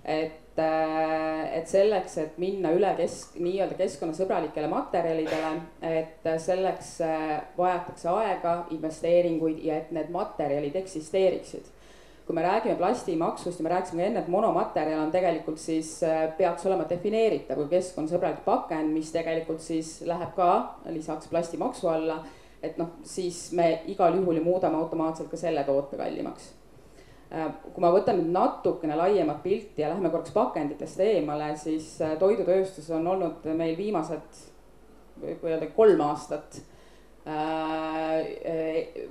et, äh, et selleks, et minna üle kesk, nii-öelda keskkonnasõbralikele materjalidele, et selleks vajatakse aega, investeeringuid ja et need materjalid eksisteeriksid kui me räägime plastimaksust ja me rääkisime enne, et monomaterjal on tegelikult siis, äh, peaks olema defineeritav kui keskkonnasõbralik pakend, mis tegelikult siis läheb ka lisaks plastimaksu alla. et noh, siis me igal juhul ju muudame automaatselt ka selle toote kallimaks. Äh, kui ma võtan nüüd natukene laiemat pilti ja lähme korraks pakenditest eemale, siis äh, toidutööstus on olnud meil viimased, võib öelda kolm aastat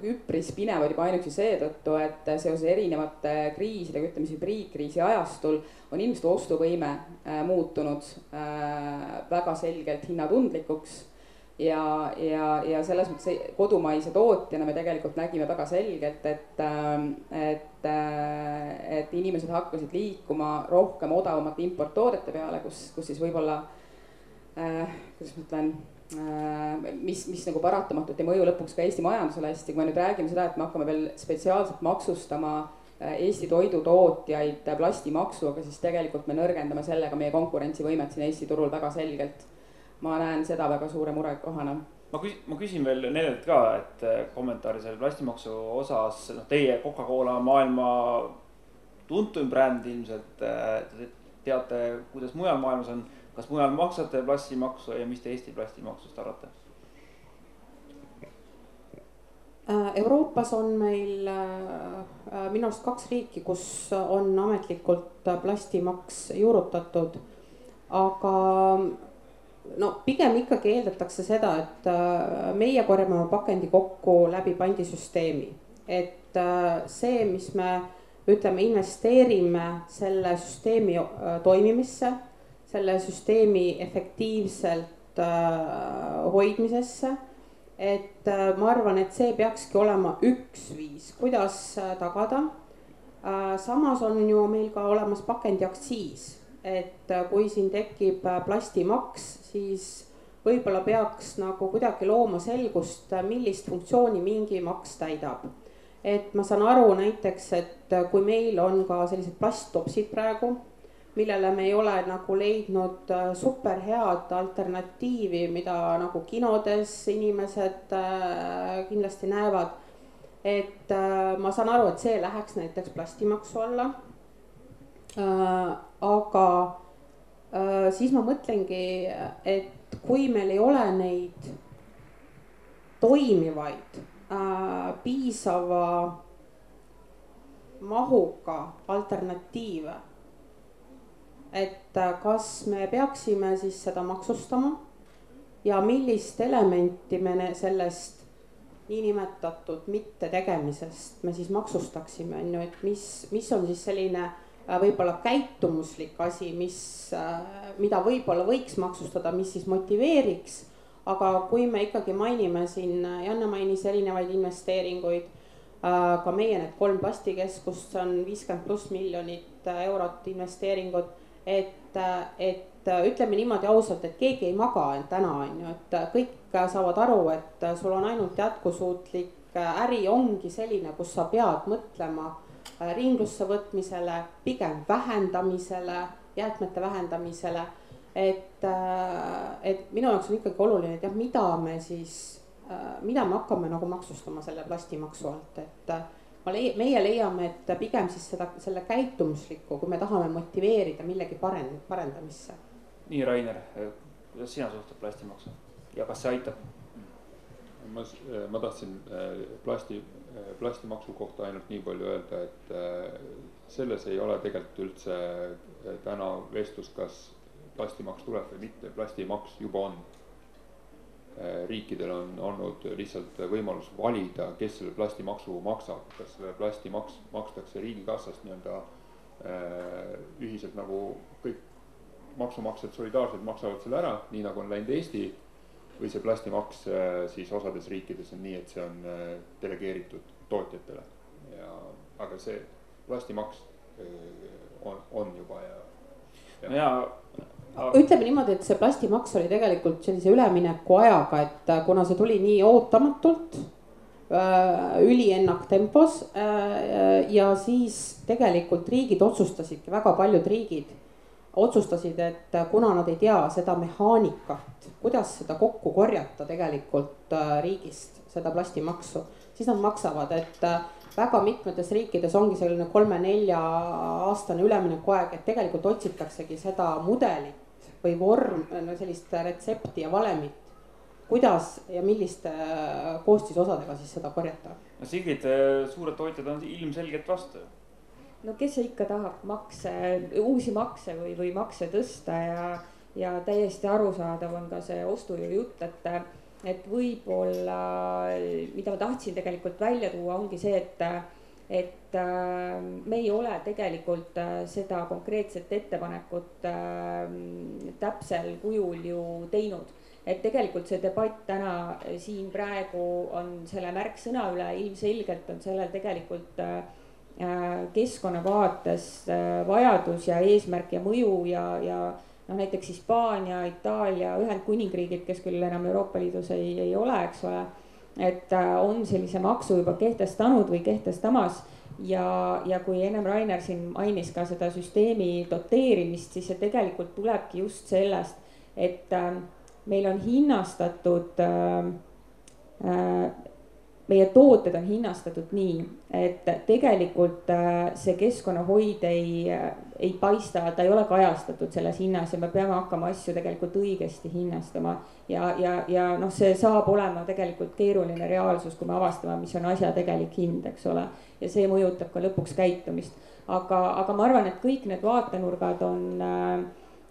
üpris pinevad juba ainuüksi seetõttu, et seoses erinevate kriisidega, ütleme siis hübriidkriisi ajastul on inimeste ostuvõime äh, muutunud äh, väga selgelt hinnatundlikuks. ja, ja, ja selles mõttes kodumaise tootjana me tegelikult nägime väga selgelt, et, et, et inimesed hakkasid liikuma rohkem odavamate importtoodete peale, kus, kus siis võib-olla kuidas ma ütlen Äh, mis, mis nagu paratamatult ei mõju lõpuks ka Eesti majandusele hästi, kui me nüüd räägime seda, et me hakkame veel spetsiaalselt maksustama äh, Eesti toidutootjaid plastimaksuga, siis tegelikult me nõrgendame sellega meie konkurentsivõimet siin Eesti turul väga selgelt. ma näen seda väga suure murekohana. Ma küsin, ma küsin veel nendelt ka, et äh, kommentaari selle plastimaksu osas, noh, teie Coca-Cola maailma tuntuim bränd ilmselt, te teate, kuidas mujal maailmas on kas mujal maksate plastimaksu ja mis te Eesti plastimaksust arvate? Äh, Euroopas on meil äh, minu arust kaks riiki, kus on ametlikult plastimaks juurutatud. aga no pigem ikkagi eeldatakse seda, et äh, meie korjame oma pakendi kokku läbi pandisüsteemi. et see, mis me ütleme, investeerime selle süsteemi toimimisse selle süsteemi efektiivselt äh, hoidmisesse. et äh, ma arvan, et see peakski olema üks viis, kuidas äh, tagada samas on ju meil ka olemas pakendiaktsiis, et kui siin tekib plastimaks, siis võib-olla peaks nagu kuidagi looma selgust, millist funktsiooni mingi maks täidab. et ma saan aru näiteks, et kui meil on ka sellised plasttopsid praegu, millele me ei ole nagu leidnud äh, super head alternatiivi, mida nagu kinodes inimesed äh, kindlasti näevad. et äh, ma saan aru, et see läheks näiteks plastimaksu alla. aga siis ma mõtlengi, et kui meil ei ole neid toimivaid piisava mahuga alternatiive. Et äh, kas me peaksime siis seda maksustama ja millist elementi me sellest niinimetatud mittetegemisest me siis maksustaksime, on ju, et mis, mis on siis selline Äh, võib-olla käitumuslik asi, mis, äh, mida võib-olla võiks maksustada, mis siis motiveeriks. aga kui me ikkagi mainime siin, Janne mainis erinevaid investeeringuid, ka meie need kolm plastikeskust, see on viiskümmend pluss miljonit eurot investeeringud, et, et ütleme niimoodi ausalt, et keegi ei maga täna on ju, et kõik saavad aru, et sul on ainult jätkusuutlik äri ongi selline, kus sa pead mõtlema ringlusse võtmisele, pigem vähendamisele, jäätmete vähendamisele. et, et minu jaoks on ikkagi oluline, et jah, mida me siis, mida me hakkame nagu maksustama selle plastimaksu alt, et ma leia-, meie leiame, et pigem siis seda, selle käitumuslikku, kui me tahame motiveerida millegi paren-, parendamisse. nii, Rainer, kuidas sina suhtud plastimaksu ja kas see aitab? ma, ma tahtsin plasti plastimaksu kohta ainult nii palju öelda, et äh, selles ei ole tegelikult üldse äh, täna vestlust, kas plastimaks tuleb või mitte, plastimaks juba on. Äh, riikidel on olnud lihtsalt võimalus valida, kes selle plastimaksu maksab, kas selle plastimaks makstakse riigikassast nii-öelda ühiselt nagu kõik maksumaksjad solidaarselt maksavad selle ära, nii nagu on läinud Eesti või see plastimaks äh, siis osades riikides on nii, et see on äh, delegeeritud tootjatele ja, aga see plastimaks äh, on, on juba ja, ja. ja ütleme niimoodi, et see plastimaks oli tegelikult sellise ülemineku ajaga, et kuna see tuli nii ootamatult üliennaktempos ja siis tegelikult riigid otsustasidki, väga paljud riigid otsustasid, et kuna nad ei tea seda mehaanikat, kuidas seda kokku korjata tegelikult äh, riigist, seda plastimaksu, siis nad maksavad, et äh, väga mitmetes riikides ongi selline kolme-nelja aastane üleminekuaeg, et tegelikult otsitaksegi seda mudelit või vorm, sellist retsepti ja valemit kuidas ja milliste äh, koostisosadega siis seda korjata? no Sigrid, suured tootjad on ilmselgelt vastu no kes ikka tahab makse, uusi makse või, või makse tõsta ja, ja täiesti arusaadav on ka see ostujõu jutt, et, et võib-olla, mida ma tahtsin tegelikult välja tuua, ongi see, et, et äh, me ei ole tegelikult äh, seda konkreetset ettepanekut äh, täpsel kujul ju teinud. Et tegelikult see debatt täna siin praegu on selle märksõna üle, ilmselgelt on sellel tegelikult äh, Äh, keskkonna vaates äh, vajadus ja eesmärk ja mõju ja, ja noh, näiteks Hispaania, Itaalia, Ühendkuningriigid, kes küll enam Euroopa Liidus ei, ei ole, eks ole. et äh, on sellise maksu juba kehtestanud või kehtestamas ja, ja kui ennem Rainer siin mainis ka seda süsteemi doteerimist, siis see tegelikult tulebki just sellest, et äh, meil on hinnastatud äh, meie tooted on hinnastatud nii, et tegelikult äh, see keskkonnahoid ei, äh, ei paista, ta ei ole kajastatud selles hinnas ja me peame hakkama asju tegelikult õigesti hinnastama. ja, ja, ja noh, see saab olema tegelikult keeruline reaalsus, kui me avastame, mis on asja tegelik hind, eks ole. ja see mõjutab ka lõpuks käitumist, aga, aga ma arvan, et kõik need vaatenurgad on äh,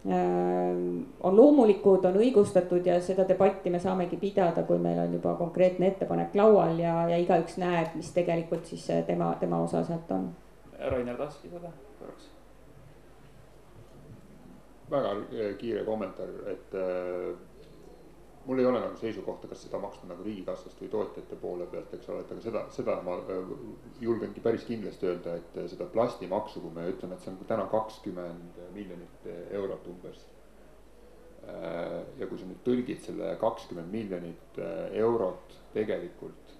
on loomulikud, on õigustatud ja seda debatti me saamegi pidada, kui meil on juba konkreetne ettepanek laual ja, ja igaüks näeb, mis tegelikult siis tema, tema osa sealt on. Rainer tahaks lisada korraks? väga äh, kiire kommentaar, et äh, mul ei ole nagu seisukohta, kas seda maksta nagu riigikassast või tootjate poole pealt, eks ole, et aga seda, seda ma äh, julgengi päris kindlasti öelda, et seda plastimaksu, kui me ütleme, et see on täna kakskümmend miljonit eurot umbes. ja kui sa nüüd tõlgid selle kakskümmend miljonit eurot tegelikult,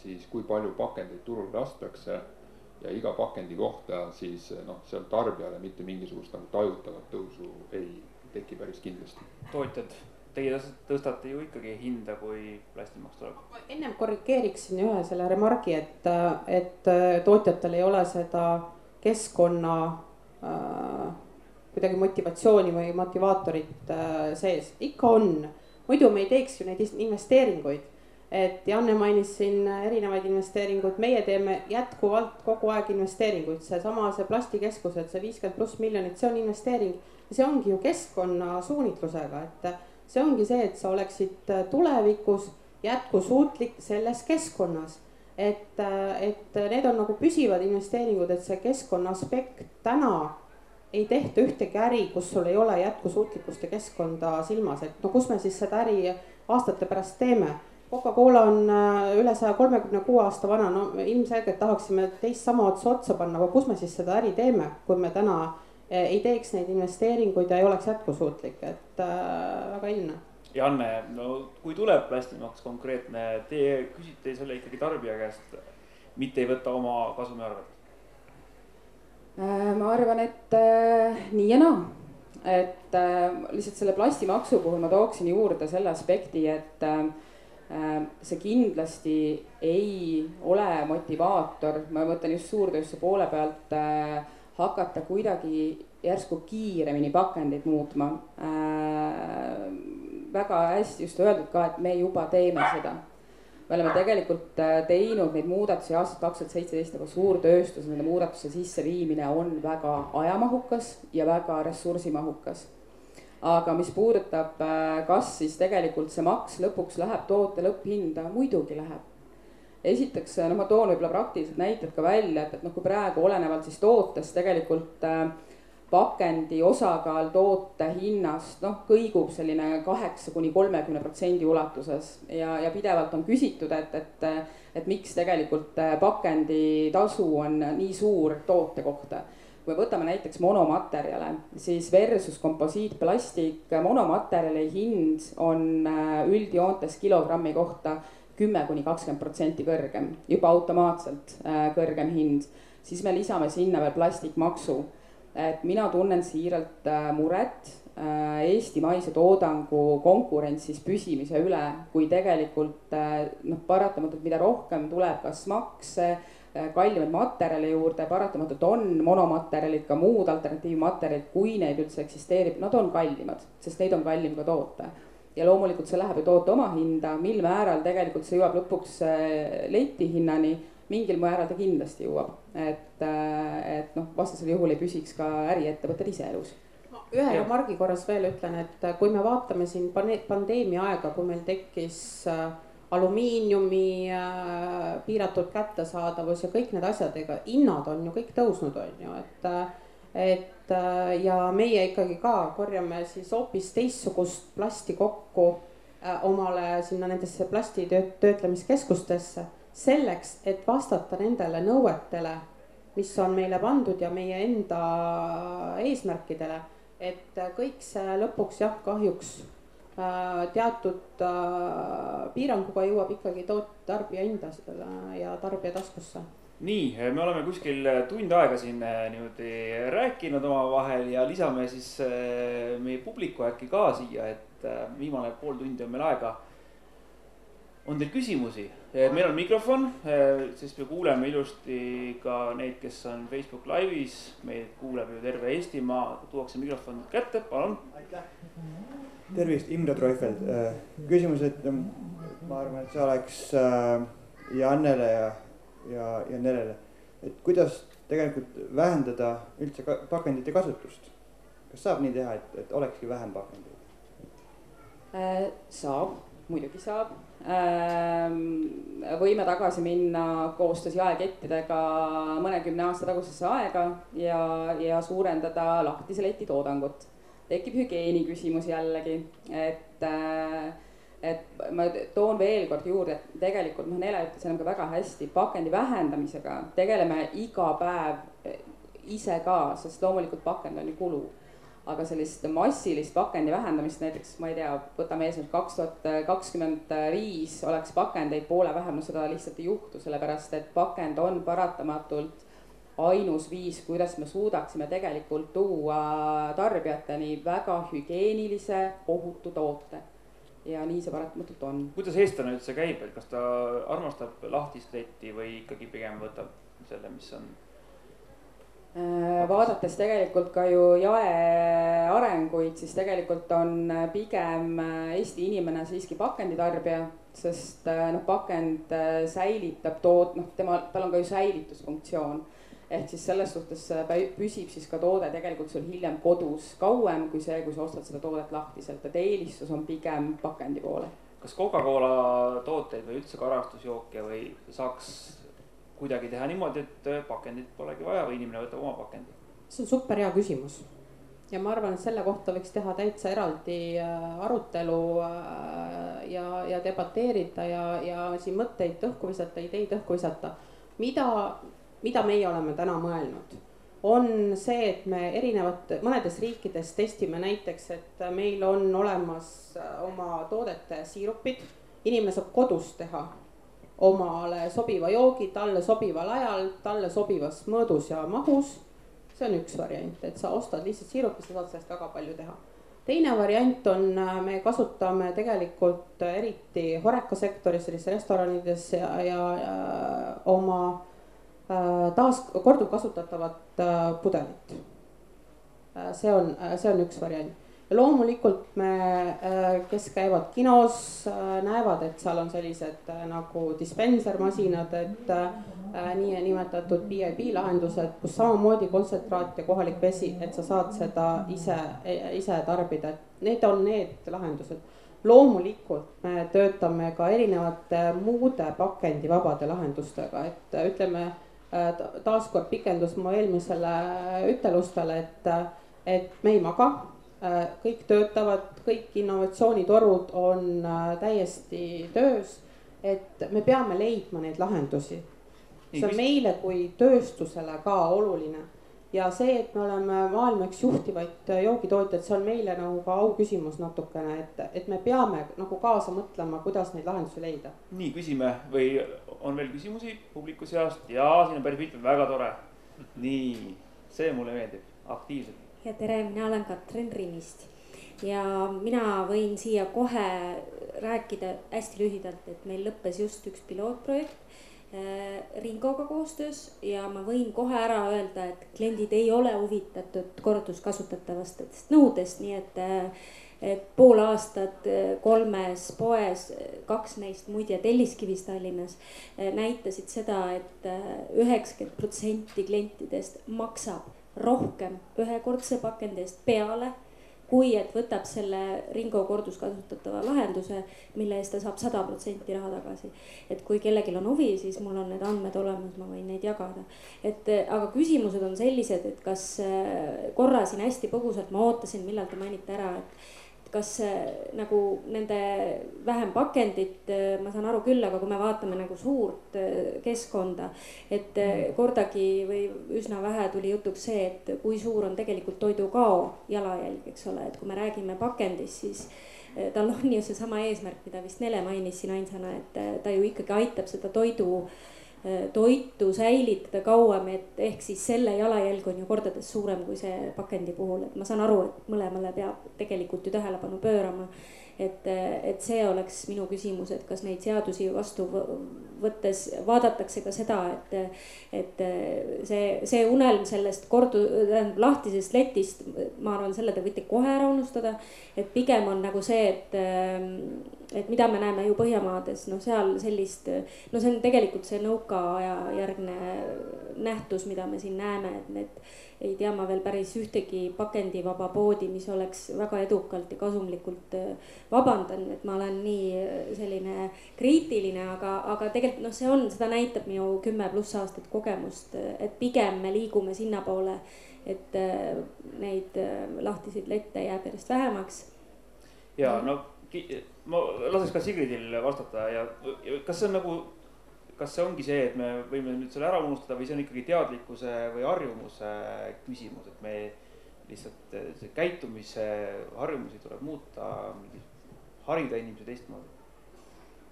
siis kui palju pakendeid turule lastakse ja iga pakendi kohta siis noh, seal tarbijale mitte mingisugust nagu tajutavat tõusu ei teki päris kindlasti. tootjad teie tõstate ju ikkagi hinda, kui plastimaks tuleb. ennem korrigeeriksin ühe selle remargi, et, et tootjatel ei ole seda keskkonna äh, kuidagi motivatsiooni või motivaatorit äh, sees, ikka on. muidu me ei teeks ju neid investeeringuid. et Janne mainis siin erinevaid investeeringuid, meie teeme jätkuvalt kogu aeg investeeringuid, seesama see plastikeskused, see viiskümmend pluss miljonit, see on investeering. see ongi ju keskkonna suunitlusega, et see ongi see, et sa oleksid äh, tulevikus jätkusuutlik selles keskkonnas. et, äh, et need on nagu püsivad investeeringud, et see keskkonna aspekt täna ei tehta ühtegi äri, kus sul ei ole jätkusuutlikkust ja keskkonda silmas, et no kus me siis seda äri aastate pärast teeme. Coca-Cola on äh, üle saja kolmekümne kuue aasta vana, no ilmselgelt tahaksime teist sama otsa otsa panna, aga kus me siis seda äri teeme, kui me täna ei teeks neid investeeringuid ja ei oleks jätkusuutlik, et äh, väga ilmne. Janne, no kui tuleb plastimaks konkreetne, teie küsite selle ikkagi tarbija käest, mitte ei võta oma kasumi arvelt? Äh, ma arvan, et äh, nii ja naa, et äh, lihtsalt selle plastimaksu puhul ma tooksin juurde selle aspekti, et äh, see kindlasti ei ole motivaator, ma mõtlen just suurtööstuse poole pealt äh, hakata kuidagi järsku kiiremini pakendeid muutma äh,. väga hästi just öeldud ka, et me juba teeme seda. me oleme tegelikult äh, teinud neid muudatusi aastast kaks tuhat seitseteist, aga suurtööstus, nende muudatuste sisseviimine on väga ajamahukas ja väga ressursimahukas aga mis puudutab, äh, kas siis tegelikult see maks lõpuks läheb toote lõpphinda, muidugi läheb esiteks, noh, ma toon võib-olla praktilised näited ka välja, et, et noh, kui praegu olenevalt siis tootest tegelikult äh, pakendi osakaal toote hinnast noh, kõigub selline kaheksa kuni kolmekümne protsendi ulatuses ja, ja pidevalt on küsitud, et, et, et miks tegelikult äh, pakenditasu on nii suur toote kohta. Kui me võtame näiteks monomaterjale, siis versus komposiitplastik, monomaterjali hind on äh, üldjoontes kilogrammi kohta kümme kuni kakskümmend protsenti kõrgem, juba automaatselt äh, kõrgem hind, siis me lisame sinna veel plastikmaksu. et mina tunnen siiralt äh, muret äh, eestimaise toodangu konkurentsis püsimise üle, kui tegelikult noh, paratamatult, mida rohkem tuleb kas makse, kallimaid materjale juurde, paratamatult on monomaterjalid, ka muud alternatiivmaterjalid, kui neid üldse eksisteerib, nad on kallimad, sest neid on kallim ka toota ja loomulikult see läheb ju toote omahinda, mil määral tegelikult see jõuab lõpuks äh, letihinnani, mingil määral ta kindlasti jõuab, et, äh, et noh, vastasel juhul ei püsiks ka äriettevõtted ise elus. Ühe remargi korras veel ütlen, et äh, kui me vaatame siin pandeemia aega, kui meil tekkis alumiiniumi piiratud kättesaadavus ja kõik need asjad, ega hinnad on ju kõik tõusnud, on ju, et et äh, ja meie ikkagi ka korjame siis hoopis teistsugust plasti kokku äh, omale sinna nendesse plasti töötlemiskeskustesse selleks, et vastata nendele nõuetele, mis on meile pandud ja meie enda eesmärkidele. et kõik see lõpuks jah, kahjuks äh, teatud piiranguga jõuab ikkagi toot-, tarbija hindasidele ja tarbija taskusse nii, me oleme kuskil tund aega siin äh, niimoodi rääkinud omavahel ja lisame siis äh, meie publiku äkki ka siia, et äh, viimane pool tundi on meil aega. on teil küsimusi? meil on mikrofon, sest me kuuleme ilusti ka neid, kes on Facebook Live'is, meid kuuleb ju terve Eestimaa, tuuakse mikrofon kätte, palun. aitäh. tervist, Imre Treufeld. küsimus, et ma arvan, et see oleks Jannele ja ja, ja Nelele. et kuidas tegelikult vähendada üldse ka pakendite kasutust. kas saab nii teha, et, et olekski vähem pakendeid äh,? saab, muidugi saab ähm,. võime tagasi minna koostöös jaekettidega mõnekümne aasta tagusesse aega ja, ja suurendada lahtise leti toodangut. tekib hügieeni küsimus jällegi, et äh, et ma toon veel kord juurde, et tegelikult noh, Nele ütles enam ka väga hästi, pakendi vähendamisega tegeleme iga päev eh, ise ka, sest loomulikult pakend on ju kulu. aga sellist massilist pakendi vähendamist, näiteks ma ei tea, võtame eesmärk kaks tuhat kakskümmend viis oleks pakendeid poole vähem, no seda lihtsalt ei juhtu, sellepärast et pakend on paratamatult ainus viis, kuidas me suudaksime tegelikult tuua tarbijateni väga hügieenilise, ohutu toote. Ja nii see paratamatult on. kuidas eestlane üldse käib, et kas ta armastab lahtist letti või ikkagi pigem võtab selle, mis on Äh, vaadates tegelikult ka ju jae arenguid, siis tegelikult on pigem äh, Eesti inimene siiski pakenditarbija, sest äh, noh, pakend säilitab tood-, noh, tema, tal on ka ju säilitusfunktsioon. Ehk siis selles suhtes püsib siis ka toode tegelikult sul hiljem kodus kauem kui see, kui sa ostad seda toodet lahtiselt, et eelistus on pigem pakendi poole. kas Coca-Cola tooteid või üldse karastusjooke või saaks kuidagi teha niimoodi, et äh, pakendit polegi vaja või inimene võtab oma pakendi? see on super hea küsimus ja ma arvan, et selle kohta võiks teha täitsa eraldi äh, arutelu äh, ja, ja debateerida ja, ja siin mõtteid õhku visata, ideid õhku visata. mida, mida meie oleme täna mõelnud, on see, et me erinevat, mõnedes riikides testime näiteks, et meil on olemas oma toodete siirupid, inimene saab kodus teha omale sobiva joogi talle sobival ajal, talle sobivas mõõdus ja mahus. see on üks variant, et sa ostad lihtsalt siirupit, sa saad sellest väga palju teha. teine variant on, äh, me kasutame tegelikult eriti horekasektoris, sellistes restoranides ja, ja, ja oma äh, taas korduvkasutatavat äh, pudelit. see on, see on üks variant ja loomulikult me, äh, kes käivad kinos, äh, näevad, et seal on sellised äh, nagu dispensermasinad, et niinimetatud VIP lahendused, kus samamoodi kontsentraat ja kohalik vesi, et sa saad seda ise, ise tarbida, et need on need lahendused. loomulikult me töötame ka erinevate muude pakendivabade lahendustega, et ütleme taaskord pikendus mu eelmisele ütelustele, et, et me ei maga Äh, kõik töötavad, kõik innovatsioonitorud on äh, täiesti töös. et me peame leidma neid lahendusi. see on meile kui tööstusele ka oluline ja see, et me oleme maailma üks juhtivaid äh, joogitootjaid, see on meile nagu ka auküsimus natukene, et, et me peame nagu kaasa mõtlema, kuidas neid lahendusi leida. nii, küsime. Või on veel küsimusi publiku seast? Ja siin on päris mitmeid, väga tore. nii, see mulle meeldib, aktiivselt. Ja tere, mina olen Katrin Rimmist ja mina võin siia kohe rääkida hästi lühidalt, et meil lõppes just üks pilootprojekt Ringoga koostöös ja ma võin kohe ära öelda, et kliendid ei ole huvitatud korduskasutatavatest nõudest, nii et äh, et pool aastat äh, kolmes poes, kaks neist muide Telliskivis Tallinnas, näitasid seda et, et üheksakümmend protsenti klientidest maksab rohkem ühekordse pakendi eest peale kui et võtab selle Ringo korduskasutatava lahenduse, mille eest ta saab sada protsenti raha tagasi. et kui kellelgi on huvi, siis mul on need andmed olemas, ma võin neid jagada. et aga küsimused on sellised, et kas korra siin hästi põgusalt ma ootasin, millal te mainite ära, et kas nagu nende vähem pakendit, äh, ma saan aru küll, aga kui me vaatame nagu suurt äh, keskkonda, et äh, mm. kordagi või üsna vähe tuli jutuks see, et kui suur on tegelikult toidukao jalajälg, eks ole, et kui me räägime pakendist, siis tal on ju seesama eesmärk, mida vist Nele mainis siin ainsana, et ta ju ikkagi aitab seda toidu äh, Äh, toitu säilitada kauem, et ehk siis selle jalajälg on ju kordades suurem kui see pakendi puhul, et ma saan aru, et mõlemale peab tegelikult ju tähelepanu pöörama. et, et see oleks minu küsimus, et kas neid seadusi vastu võttes vaadatakse ka seda, et, et see, see unelm sellest kordu-, tähendab lahtisest letist, ma arvan, selle te võite kohe ära unustada. et pigem on nagu see, et et mida me näeme ju Põhjamaades, noh, seal sellist, no see on tegelikult see nõukaaja järgne nähtus, mida me siin näeme, et need ei tea ma veel päris ühtegi pakendivaba poodi, mis oleks väga edukalt ja kasumlikult vabandan, et ma olen nii selline kriitiline, aga, aga tegelikult noh, see on, seda näitab minu kümme pluss aastat kogemust, et pigem me liigume sinnapoole, et neid lahtiseid lette jääb järjest vähemaks. ja no ma laseks ka Sigridil vastata ja, kas see on nagu, kas see ongi see, et me võime nüüd selle ära unustada või see on ikkagi teadlikkuse või harjumuse küsimus, et me lihtsalt see käitumise harjumusi tuleb muuta, harida inimesi teistmoodi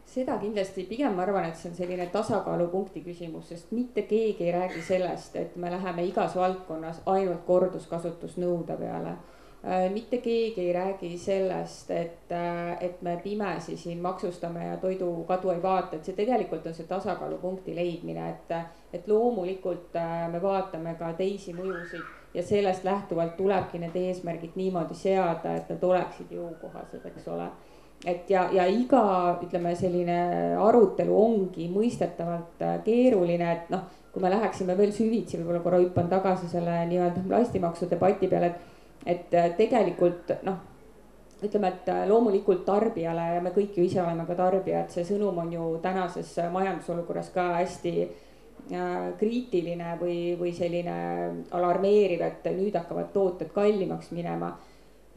seda kindlasti, pigem ma arvan, et see on selline tasakaalupunkti küsimus, sest mitte keegi ei räägi sellest, et me läheme igas valdkonnas ainult korduskasutusnõude peale. Äh, mitte keegi ei räägi sellest, et, äh, et me pimesi siin maksustame ja toidukadu ei vaata, et see tegelikult on see tasakaalupunkti leidmine, et, et loomulikult äh, me vaatame ka teisi mõjusid ja sellest lähtuvalt tulebki need eesmärgid niimoodi seada, et nad oleksid jõukohased, eks ole. Et ja, ja iga, ütleme, selline arutelu ongi mõistetavalt keeruline, et noh, kui me läheksime veel süvitsi, võib-olla korra hüppan tagasi selle nii-öelda plastimaksu debati peale, et, et äh, tegelikult noh, ütleme, et äh, loomulikult tarbijale ja me kõik ju ise oleme ka tarbijad, see sõnum on ju tänases majandusolukorras ka hästi kriitiline või, või selline alarmeeriv, et nüüd hakkavad tooted kallimaks minema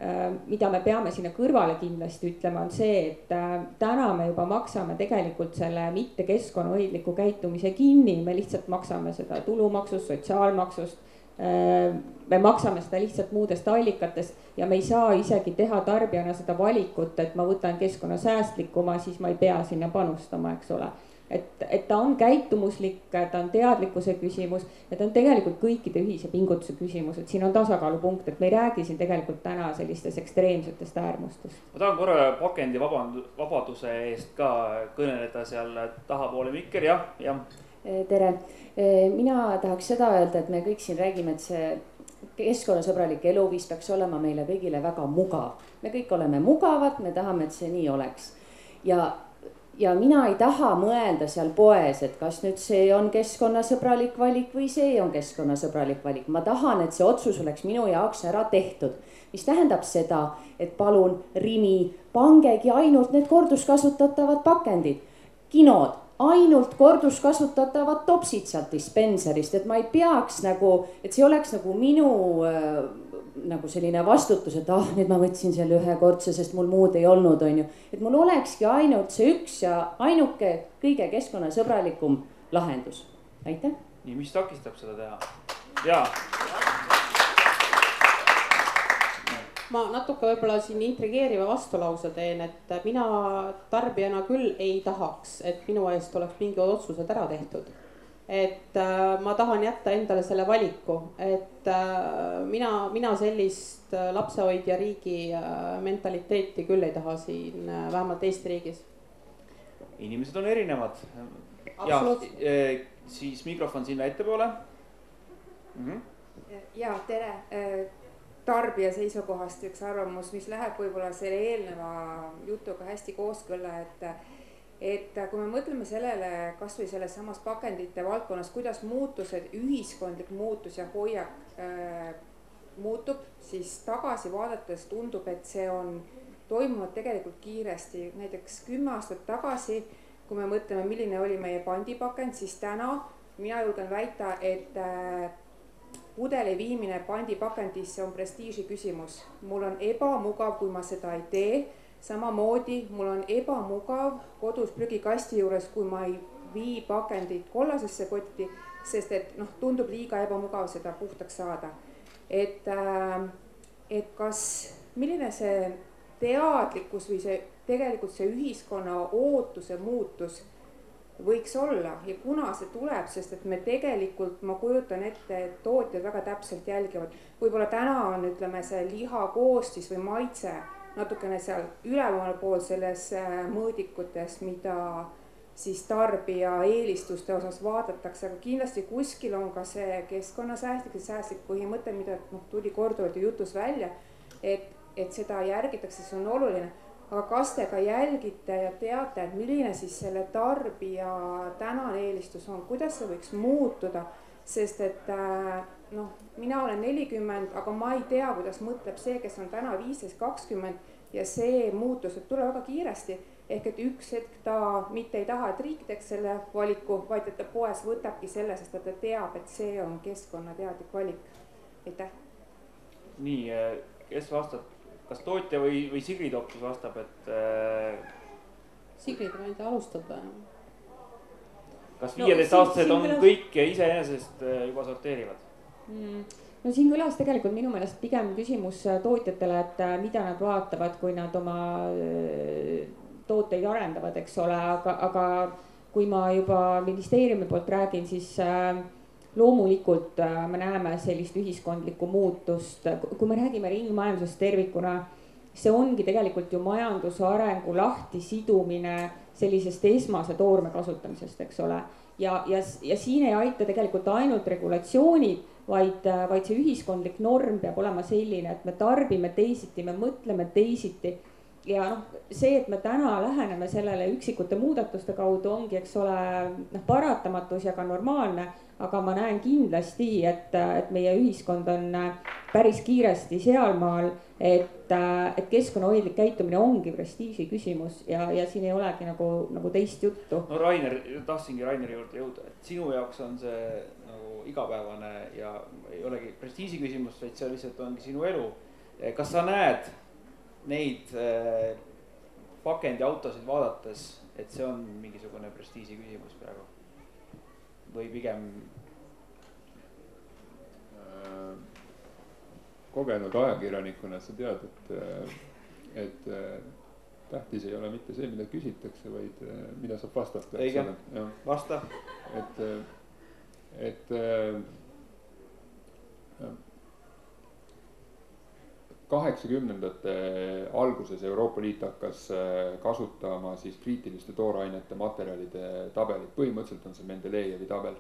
Äh, mida me peame sinna kõrvale kindlasti ütlema, on see, et äh, täna me juba maksame tegelikult selle mitte keskkonnahoidliku käitumise kinni, me lihtsalt maksame seda tulumaksust, sotsiaalmaksust. Äh, me maksame seda lihtsalt muudest allikatest ja me ei saa isegi teha tarbijana seda valikut, et ma võtan keskkonnasäästlikuma, siis ma ei pea sinna panustama, eks ole et, et ta on käitumuslik, ta on teadlikkuse küsimus ja ta on tegelikult kõikide ühise pingutuse küsimus, et siin on tasakaalupunkt, et me ei räägi siin tegelikult täna sellistest ekstreemsetest äärmustest. ma tahan korra pakendi vabaduse eest ka kõneleda seal tahapoole, Mikker, jah, jah. Eh, tere, eh, mina tahaks seda öelda, et me kõik siin räägime, et see keskkonnasõbralik eluviis peaks olema meile kõigile väga mugav. me kõik oleme mugavad, me tahame, et see nii oleks. Ja ja mina ei taha mõelda seal poes, et kas nüüd see on keskkonnasõbralik valik või see on keskkonnasõbralik valik. ma tahan, et see otsus oleks minu jaoks ära tehtud, mis tähendab seda, et palun Rimi, pangegi ainult need korduskasutatavad pakendid, kinod, ainult korduskasutatavad topsid sealt dispenserist, et ma ei peaks nagu, et see oleks nagu minu äh, nagu selline vastutus, et ah, nüüd ma võtsin selle ühekordse, sest mul muud ei olnud, on ju. et mul olekski ainult see üks ja ainuke kõige keskkonnasõbralikum lahendus. aitäh. nii, mis takistab seda teha? jaa. Ma natuke võib-olla siin intrigeeriva vastulause teen, et mina tarbijana küll ei tahaks, et minu eest oleks mingid otsused ära tehtud et äh, ma tahan jätta endale selle valiku, et äh, mina, mina sellist äh, lapsehoidja riigi mentaliteeti küll ei taha siin äh,, vähemalt Eesti riigis. inimesed on erinevad. ja äh, siis mikrofon sinna ettepoole mm. -hmm. ja tere tarbija seisukohast üks arvamus, mis läheb võib-olla selle eelneva jutuga hästi kooskõlla, et et kui me mõtleme sellele kasvõi selles samas pakendite valdkonnas, kuidas muutused, ühiskondlik muutus ja hoiak äh, muutub, siis tagasi vaadates tundub, et see on toimunud tegelikult kiiresti, näiteks kümme aastat tagasi, kui me mõtleme, milline oli meie pandipakend, siis täna mina julgen väita, et äh, pudeli viimine pandipakendisse on prestiiži küsimus. mul on ebamugav, kui ma seda ei tee samamoodi mul on ebamugav kodus prügikasti juures, kui ma ei vii pakendit kollasesse kotti, sest et noh, tundub liiga ebamugav seda puhtaks saada. et, äh, et kas, milline see teadlikkus või see tegelikult see ühiskonna ootuse muutus võiks olla ja kuna see tuleb, sest et me tegelikult, ma kujutan ette, et tootjad väga täpselt jälgivad, võib-olla täna on, ütleme, see liha koostis või maitse natukene seal üleval pool selles äh, mõõdikutes, mida siis tarbija eelistuste osas vaadatakse, aga kindlasti kuskil on ka see keskkonnasäästlik ja säästlik põhimõte, mida noh, tuli korduvalt ju jutus välja. et, et seda järgitakse, see on oluline, aga kas te ka jälgite ja teate, et milline siis selle tarbija tänane eelistus on, kuidas see võiks muutuda, sest et äh, noh, mina olen nelikümmend, aga ma ei tea, kuidas mõtleb see, kes on täna viisteist, kakskümmend ja see muutus võib tulla väga kiiresti. ehk et üks hetk ta mitte ei taha, et riik teeks selle valiku, vaid et ta poes võtabki selle, sest et ta teab, et see on keskkonnateadlik valik. aitäh. nii, kes vastab, kas tootja või, või Sigrid hoopis vastab, et äh...? Sigrid, võin te alustada kas viieteistaastased no, on kõik iseenesest äh, juba sorteerivad mm.? no siin kõlas tegelikult minu meelest pigem küsimus tootjatele, et mida nad vaatavad, kui nad oma tooteid arendavad, eks ole, aga, aga kui ma juba ministeeriumi poolt räägin, siis loomulikult me näeme sellist ühiskondlikku muutust, kui me räägime ringmajandusest tervikuna see ongi tegelikult ju majanduse arengu lahtisidumine sellisest esmase toorme kasutamisest, eks ole. ja, ja, ja siin ei aita tegelikult ainult regulatsioonid, vaid, vaid see ühiskondlik norm peab olema selline, et me tarbime teisiti, me mõtleme teisiti. Ja noh, see, et me täna läheneme sellele üksikute muudatuste kaudu, ongi, eks ole, noh, paratamatus ja ka normaalne aga ma näen kindlasti, et, et meie ühiskond on päris kiiresti sealmaal, et, et keskkonnahoidlik käitumine ongi prestiiži küsimus ja, ja siin ei olegi nagu, nagu teist juttu. no Rainer, tahtsingi Raineri juurde jõuda, et sinu jaoks on see nagu igapäevane ja ei olegi prestiiži küsimus, vaid see lihtsalt ongi sinu elu. kas sa näed neid äh, pakendiautosid vaadates, et see on mingisugune prestiiži küsimus praegu? või pigem äh,? kogenud ajakirjanikuna sa tead, et, et tähtis ei ole mitte see, mida küsitakse, vaid mida saab vastata. õige, vasta. et, et kaheksakümnendate alguses Euroopa Liit hakkas kasutama siis kriitiliste toorainete materjalide tabelit, põhimõtteliselt on see Mendelejevi tabel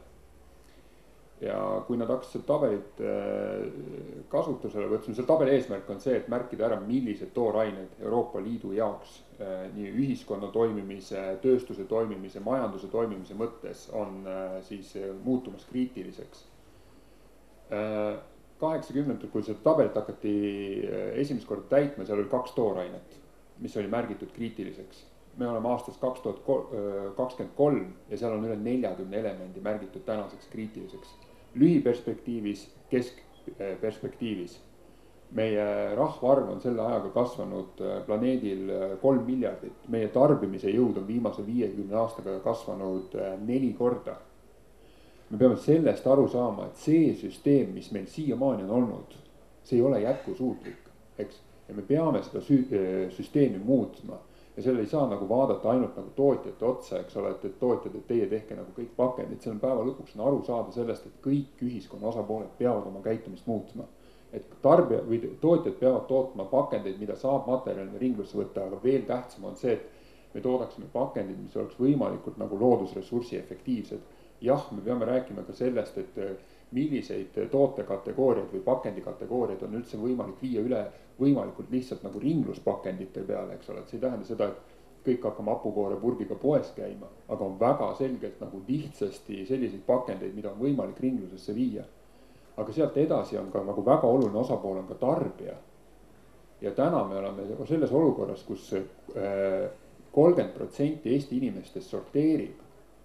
ja kui nad hakkasid seda tabelit äh, kasutusele võtma, selle tabeli eesmärk on see, et märkida ära, millised toorained Euroopa Liidu jaoks äh, nii ühiskonna toimimise, tööstuse toimimise, majanduse toimimise mõttes on äh, siis muutumas kriitiliseks. Kaheksakümnendatel, kui seda tabelit hakati esimest korda täitma, seal oli kaks toorainet, mis oli märgitud kriitiliseks me oleme aastas kaks tuhat kakskümmend kolm ja seal on üle neljakümne elemendi märgitud tänaseks kriitiliseks lühiperspektiivis, keskperspektiivis. meie rahvaarv on selle ajaga kasvanud äh, planeedil kolm miljardit, meie tarbimise jõud on viimase viiekümne aastaga kasvanud neli korda. Me peame sellest aru saama, et see süsteem, mis meil siiamaani on olnud, see ei ole jätkusuutlik, eks. ja me peame seda süsteemi muutma ja seal ei saa nagu vaadata ainult nagu tootjate otsa, eks ole, et, et tootjad, et teie tehke nagu kõik pakendid, seal on päeva lõpuks on aru saada sellest, et kõik ühiskonna osapooled peavad oma käitumist muutma. et tarbija või tootjad peavad tootma pakendeid, mida saab materjalina ringlusse võtta, aga veel tähtsam on see, et me toodaksime pakendid, mis oleks võimalikult nagu loodusressursi efektiivsed. Jah, me peame rääkima ka sellest, et milliseid tootekategooriaid või pakendikategooriaid on üldse võimalik viia üle võimalikult lihtsalt nagu ringluspakendite peale, eks ole, et see ei tähenda seda, et kõik hakkame hapukoorepurgiga poes käima, aga on väga selgelt nagu lihtsasti selliseid pakendeid, mida on võimalik ringlusesse viia. aga sealt edasi on ka nagu väga oluline osapool on ka tarbija. ja täna me oleme selles olukorras kus, kus äh, kolmkümmend protsenti Eesti inimestest sorteerib.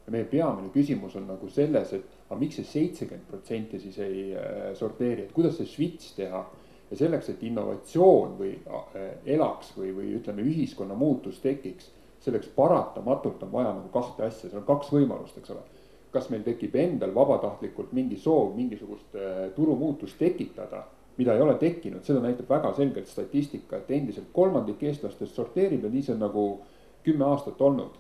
Ja meie peamine küsimus on nagu selles, et aga miks see seitsekümmend protsenti siis ei äh, sorteeri, et kuidas see switch teha ja selleks, et innovatsioon või äh, elaks või, või ütleme, ühiskonna muutus tekiks, selleks paratamatult on vaja nagu kahte asja, seal on kaks võimalust, eks ole. kas meil tekib endal vabatahtlikult mingi soov mingisugust äh, turumuutust tekitada, mida ei ole tekkinud, seda näitab väga selgelt statistika, et endiselt kolmandik eestlastest sorteerib ja nii see on nagu kümme aastat olnud.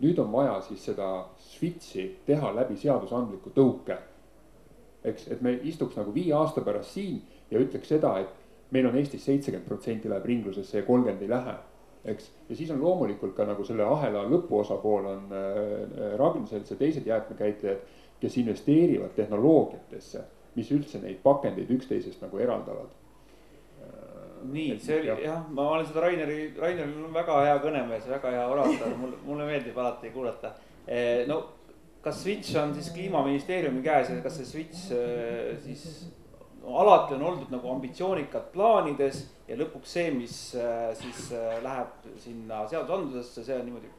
Nüüd on vaja siis seda switch'i teha läbi seadusandliku tõuke. eks, et me istuks nagu viie aasta pärast siin ja ütleks seda, et meil on Eestis seitsekümmend protsenti läheb ringlusesse ja kolmkümmend ei lähe. eks, ja siis on loomulikult ka nagu selle ahela lõpuosapool on äh, ravimiselts ja teised jäätmekäitlejad, kes investeerivad tehnoloogiatesse, mis üldse neid pakendeid üksteisest nagu eraldavad nii, see oli jah ja,, ma olen seda Raineri, Raineril on väga hea kõnemees, väga hea orator, mulle, mulle meeldib alati kuulata. Eh, no kas Switch on siis kliimaministeeriumi käes ja kas see Switch eh, siis alati on oldud nagu ambitsioonikad plaanides ja lõpuks see, mis äh, siis äh, läheb sinna seadusandlusesse, see on niimoodi.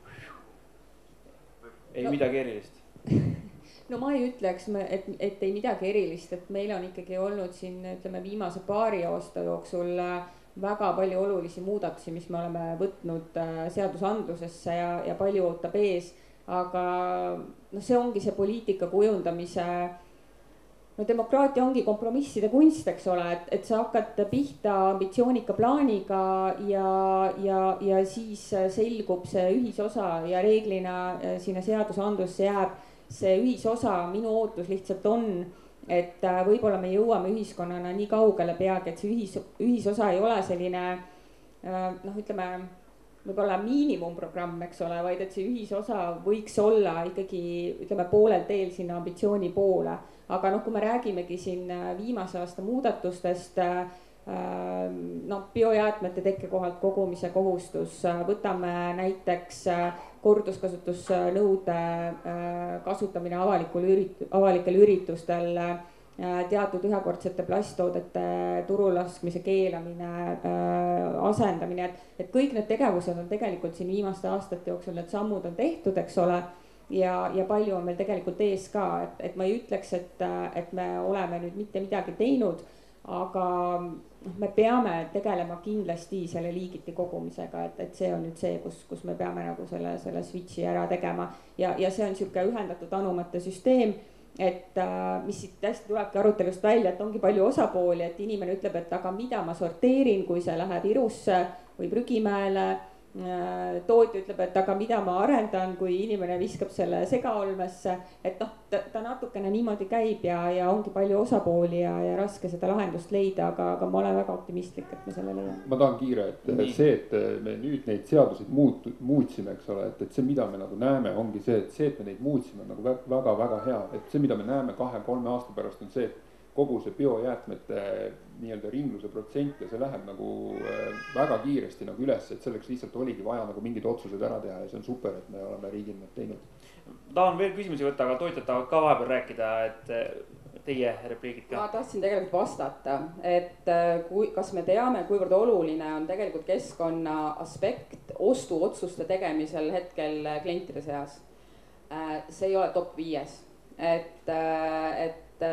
ei no. midagi erilist (laughs) no ma ei ütleks, et, et ei midagi erilist, et meil on ikkagi olnud siin ütleme viimase paari aasta jooksul äh, väga palju olulisi muudatusi, mis me oleme võtnud seadusandlusesse ja, ja palju ootab ees. aga noh, see ongi see poliitika kujundamise no demokraatia ongi kompromisside kunst, eks ole, et, et sa hakkad pihta ambitsioonika plaaniga ja, ja, ja siis selgub see ühisosa ja reeglina äh, sinna seadusandlusse jääb see ühisosa, minu ootus lihtsalt on, et äh, võib-olla me jõuame ühiskonnana nii kaugele peagi, et see ühis, ühisosa ei ole selline äh, noh, ütleme võib-olla miinimumprogramm, eks ole, vaid et see ühisosa võiks olla ikkagi ütleme poolel teel sinna ambitsiooni poole. Aga noh, kui me räägimegi siin äh, viimase aasta muudatustest, äh, äh, noh, biojäätmete tekkekohalt kogumise kohustus, võtame näiteks korduskasutusnõude kasutamine avalikul ürit-, avalikel üritustel, teatud ühekordsete plasttoodete turule laskmise keelamine, asendamine, et, et kõik need tegevused on tegelikult siin viimaste aastate jooksul, need sammud on tehtud, eks ole ja, ja palju on meil tegelikult ees ka, et, et ma ei ütleks, et, et me oleme nüüd mitte midagi teinud, aga noh, me peame tegelema kindlasti selle liigiti kogumisega, et, et see on nüüd see, kus, kus me peame nagu selle, selle switch'i ära tegema. Ja, ja see on niisugune ühendatud anumate süsteem et mis siit hästi tulebki arutelust välja, et ongi palju osapooli, et inimene ütleb, et aga mida ma sorteerin, kui see läheb Irusse või prügimäele. Äh, tootja ütleb, et aga mida ma arendan, kui inimene viskab selle segaolmesse, et noh, ta, ta natukene niimoodi käib ja, ja ongi palju osapooli ja, ja raske seda lahendust leida, aga, aga ma olen väga optimistlik, et me selle leiame. ma tahan kiire, et Nii. see, et me nüüd neid seaduseid muut-, muutsime, eks ole, et, et see, mida me nagu näeme, ongi see, et see, et me neid muutsime, on nagu väga-väga hea, et see, mida me näeme kahe-kolme aasta pärast, on see, et kogu see biojäätmete nii-öelda ringluse protsent ja see läheb nagu äh, väga kiiresti nagu üles, et selleks lihtsalt oligi vaja nagu mingid otsused ära teha ja see on super, et me oleme riigina need teinud. tahan veel küsimusi võtta, aga tootjad tahavad ka vahepeal rääkida, et äh, teie repliigid ka. ma tahtsin tegelikult vastata, et kui, kas me teame, kuivõrd oluline on tegelikult keskkonna aspekt ostuotsuste tegemisel hetkel klientide seas. see ei ole top viies, et, et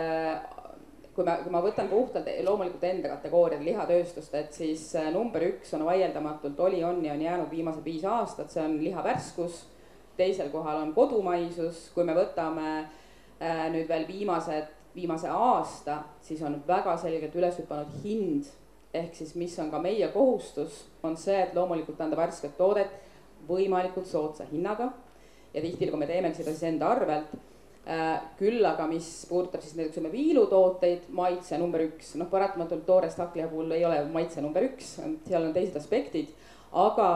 kui ma, kui ma võtan puhtalt loomulikult enda kategooriad, lihatööstust, et siis äh, number üks on vaieldamatult, oli, on ja on jäänud viimased viis aastat, see on liha värskus. teisel kohal on kodumaisus, kui me võtame äh, nüüd veel viimased, viimase aasta, siis on väga selgelt üles hüpanud hind. ehk siis, mis on ka meie kohustus, on see, et loomulikult anda värsket toodet võimalikult soodsa hinnaga. ja tihtilugu me teemegi seda siis enda arvelt küll aga, mis puudutab siis näiteks ütleme viilutooteid, maitse number üks, noh, paratamatult toorest hakkliha puhul ei ole maitse number üks, seal on teised aspektid, aga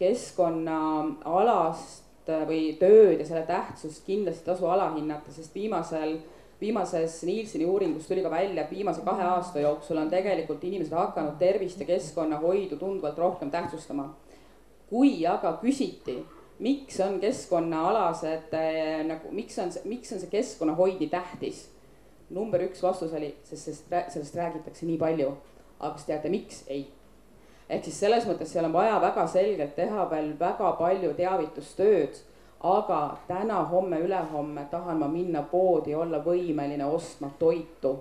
keskkonnaalast või tööd ja selle tähtsust kindlasti ei tasu alahinnata, sest viimasel viimases Nielseni uuringus tuli ka välja, et viimase kahe aasta jooksul on tegelikult inimesed hakanud tervist ja keskkonnahoidu tunduvalt rohkem tähtsustama. kui aga küsiti miks on keskkonnaalased äh, nagu, miks on, miks on see keskkonnahoid nii tähtis? number üks vastus oli, sest sellest, sellest räägitakse nii palju. aga kas teate, miks? ei. ehk siis selles mõttes seal on vaja väga selgelt teha veel väga palju teavitustööd. aga täna, homme, ülehomme tahan ma minna poodi, olla võimeline ostma toitu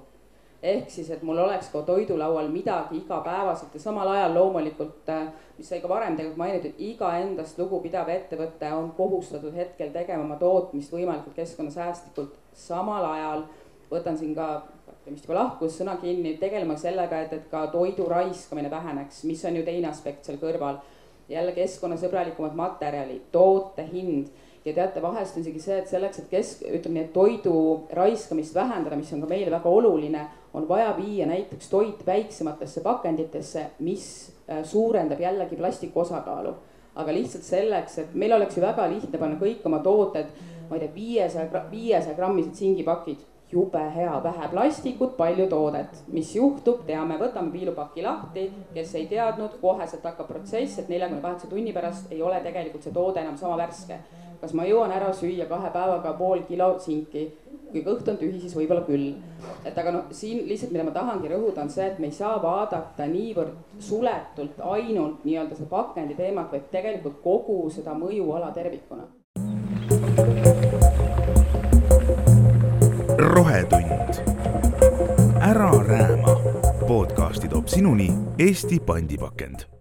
ehk siis, et mul oleks ka toidulaual midagi igapäevaselt ja samal ajal loomulikult, äh, mis sai ka varem tegelikult mainitud, iga endast lugupidav ettevõte on kohustatud hetkel tegema oma tootmist võimalikult keskkonnasäästlikult. samal ajal võtan siin ka, vist juba lahkus sõna kinni, tegelema sellega, et, et ka toidu raiskamine väheneks, mis on ju teine aspekt seal kõrval. jälle keskkonnasõbralikumad materjalid, toote hind ja teate, vahest on isegi see, et selleks, et kesk, ütleme nii, et toidu raiskamist vähendada, mis on ka meile väga oluline, on vaja viia näiteks toit väiksematesse pakenditesse, mis äh, suurendab jällegi plastiku osakaalu. aga lihtsalt selleks, et meil oleks ju väga lihtne panna kõik oma tooted, ma ei tea, viiesaja, viiesaja grammised singipakid jube hea, vähe plastikut, palju toodet. mis juhtub, teame, võtame piilupaki lahti, kes ei teadnud, koheselt hakkab protsess, et neljakümne kaheksa tunni pärast ei ole tegelikult see toode enam sama värske kas ma jõuan ära süüa kahe päevaga pool kilo sinki. Kui kõht on tühi, siis võib-olla küll. et aga noh, siin lihtsalt, mida ma tahangi rõhuda, on see, et me ei saa vaadata niivõrd suletult ainult nii-öelda seda pakendi teemat, vaid tegelikult kogu seda mõjuala tervikuna. rohetund. ära rääma. podcasti toob sinuni Eesti pandipakend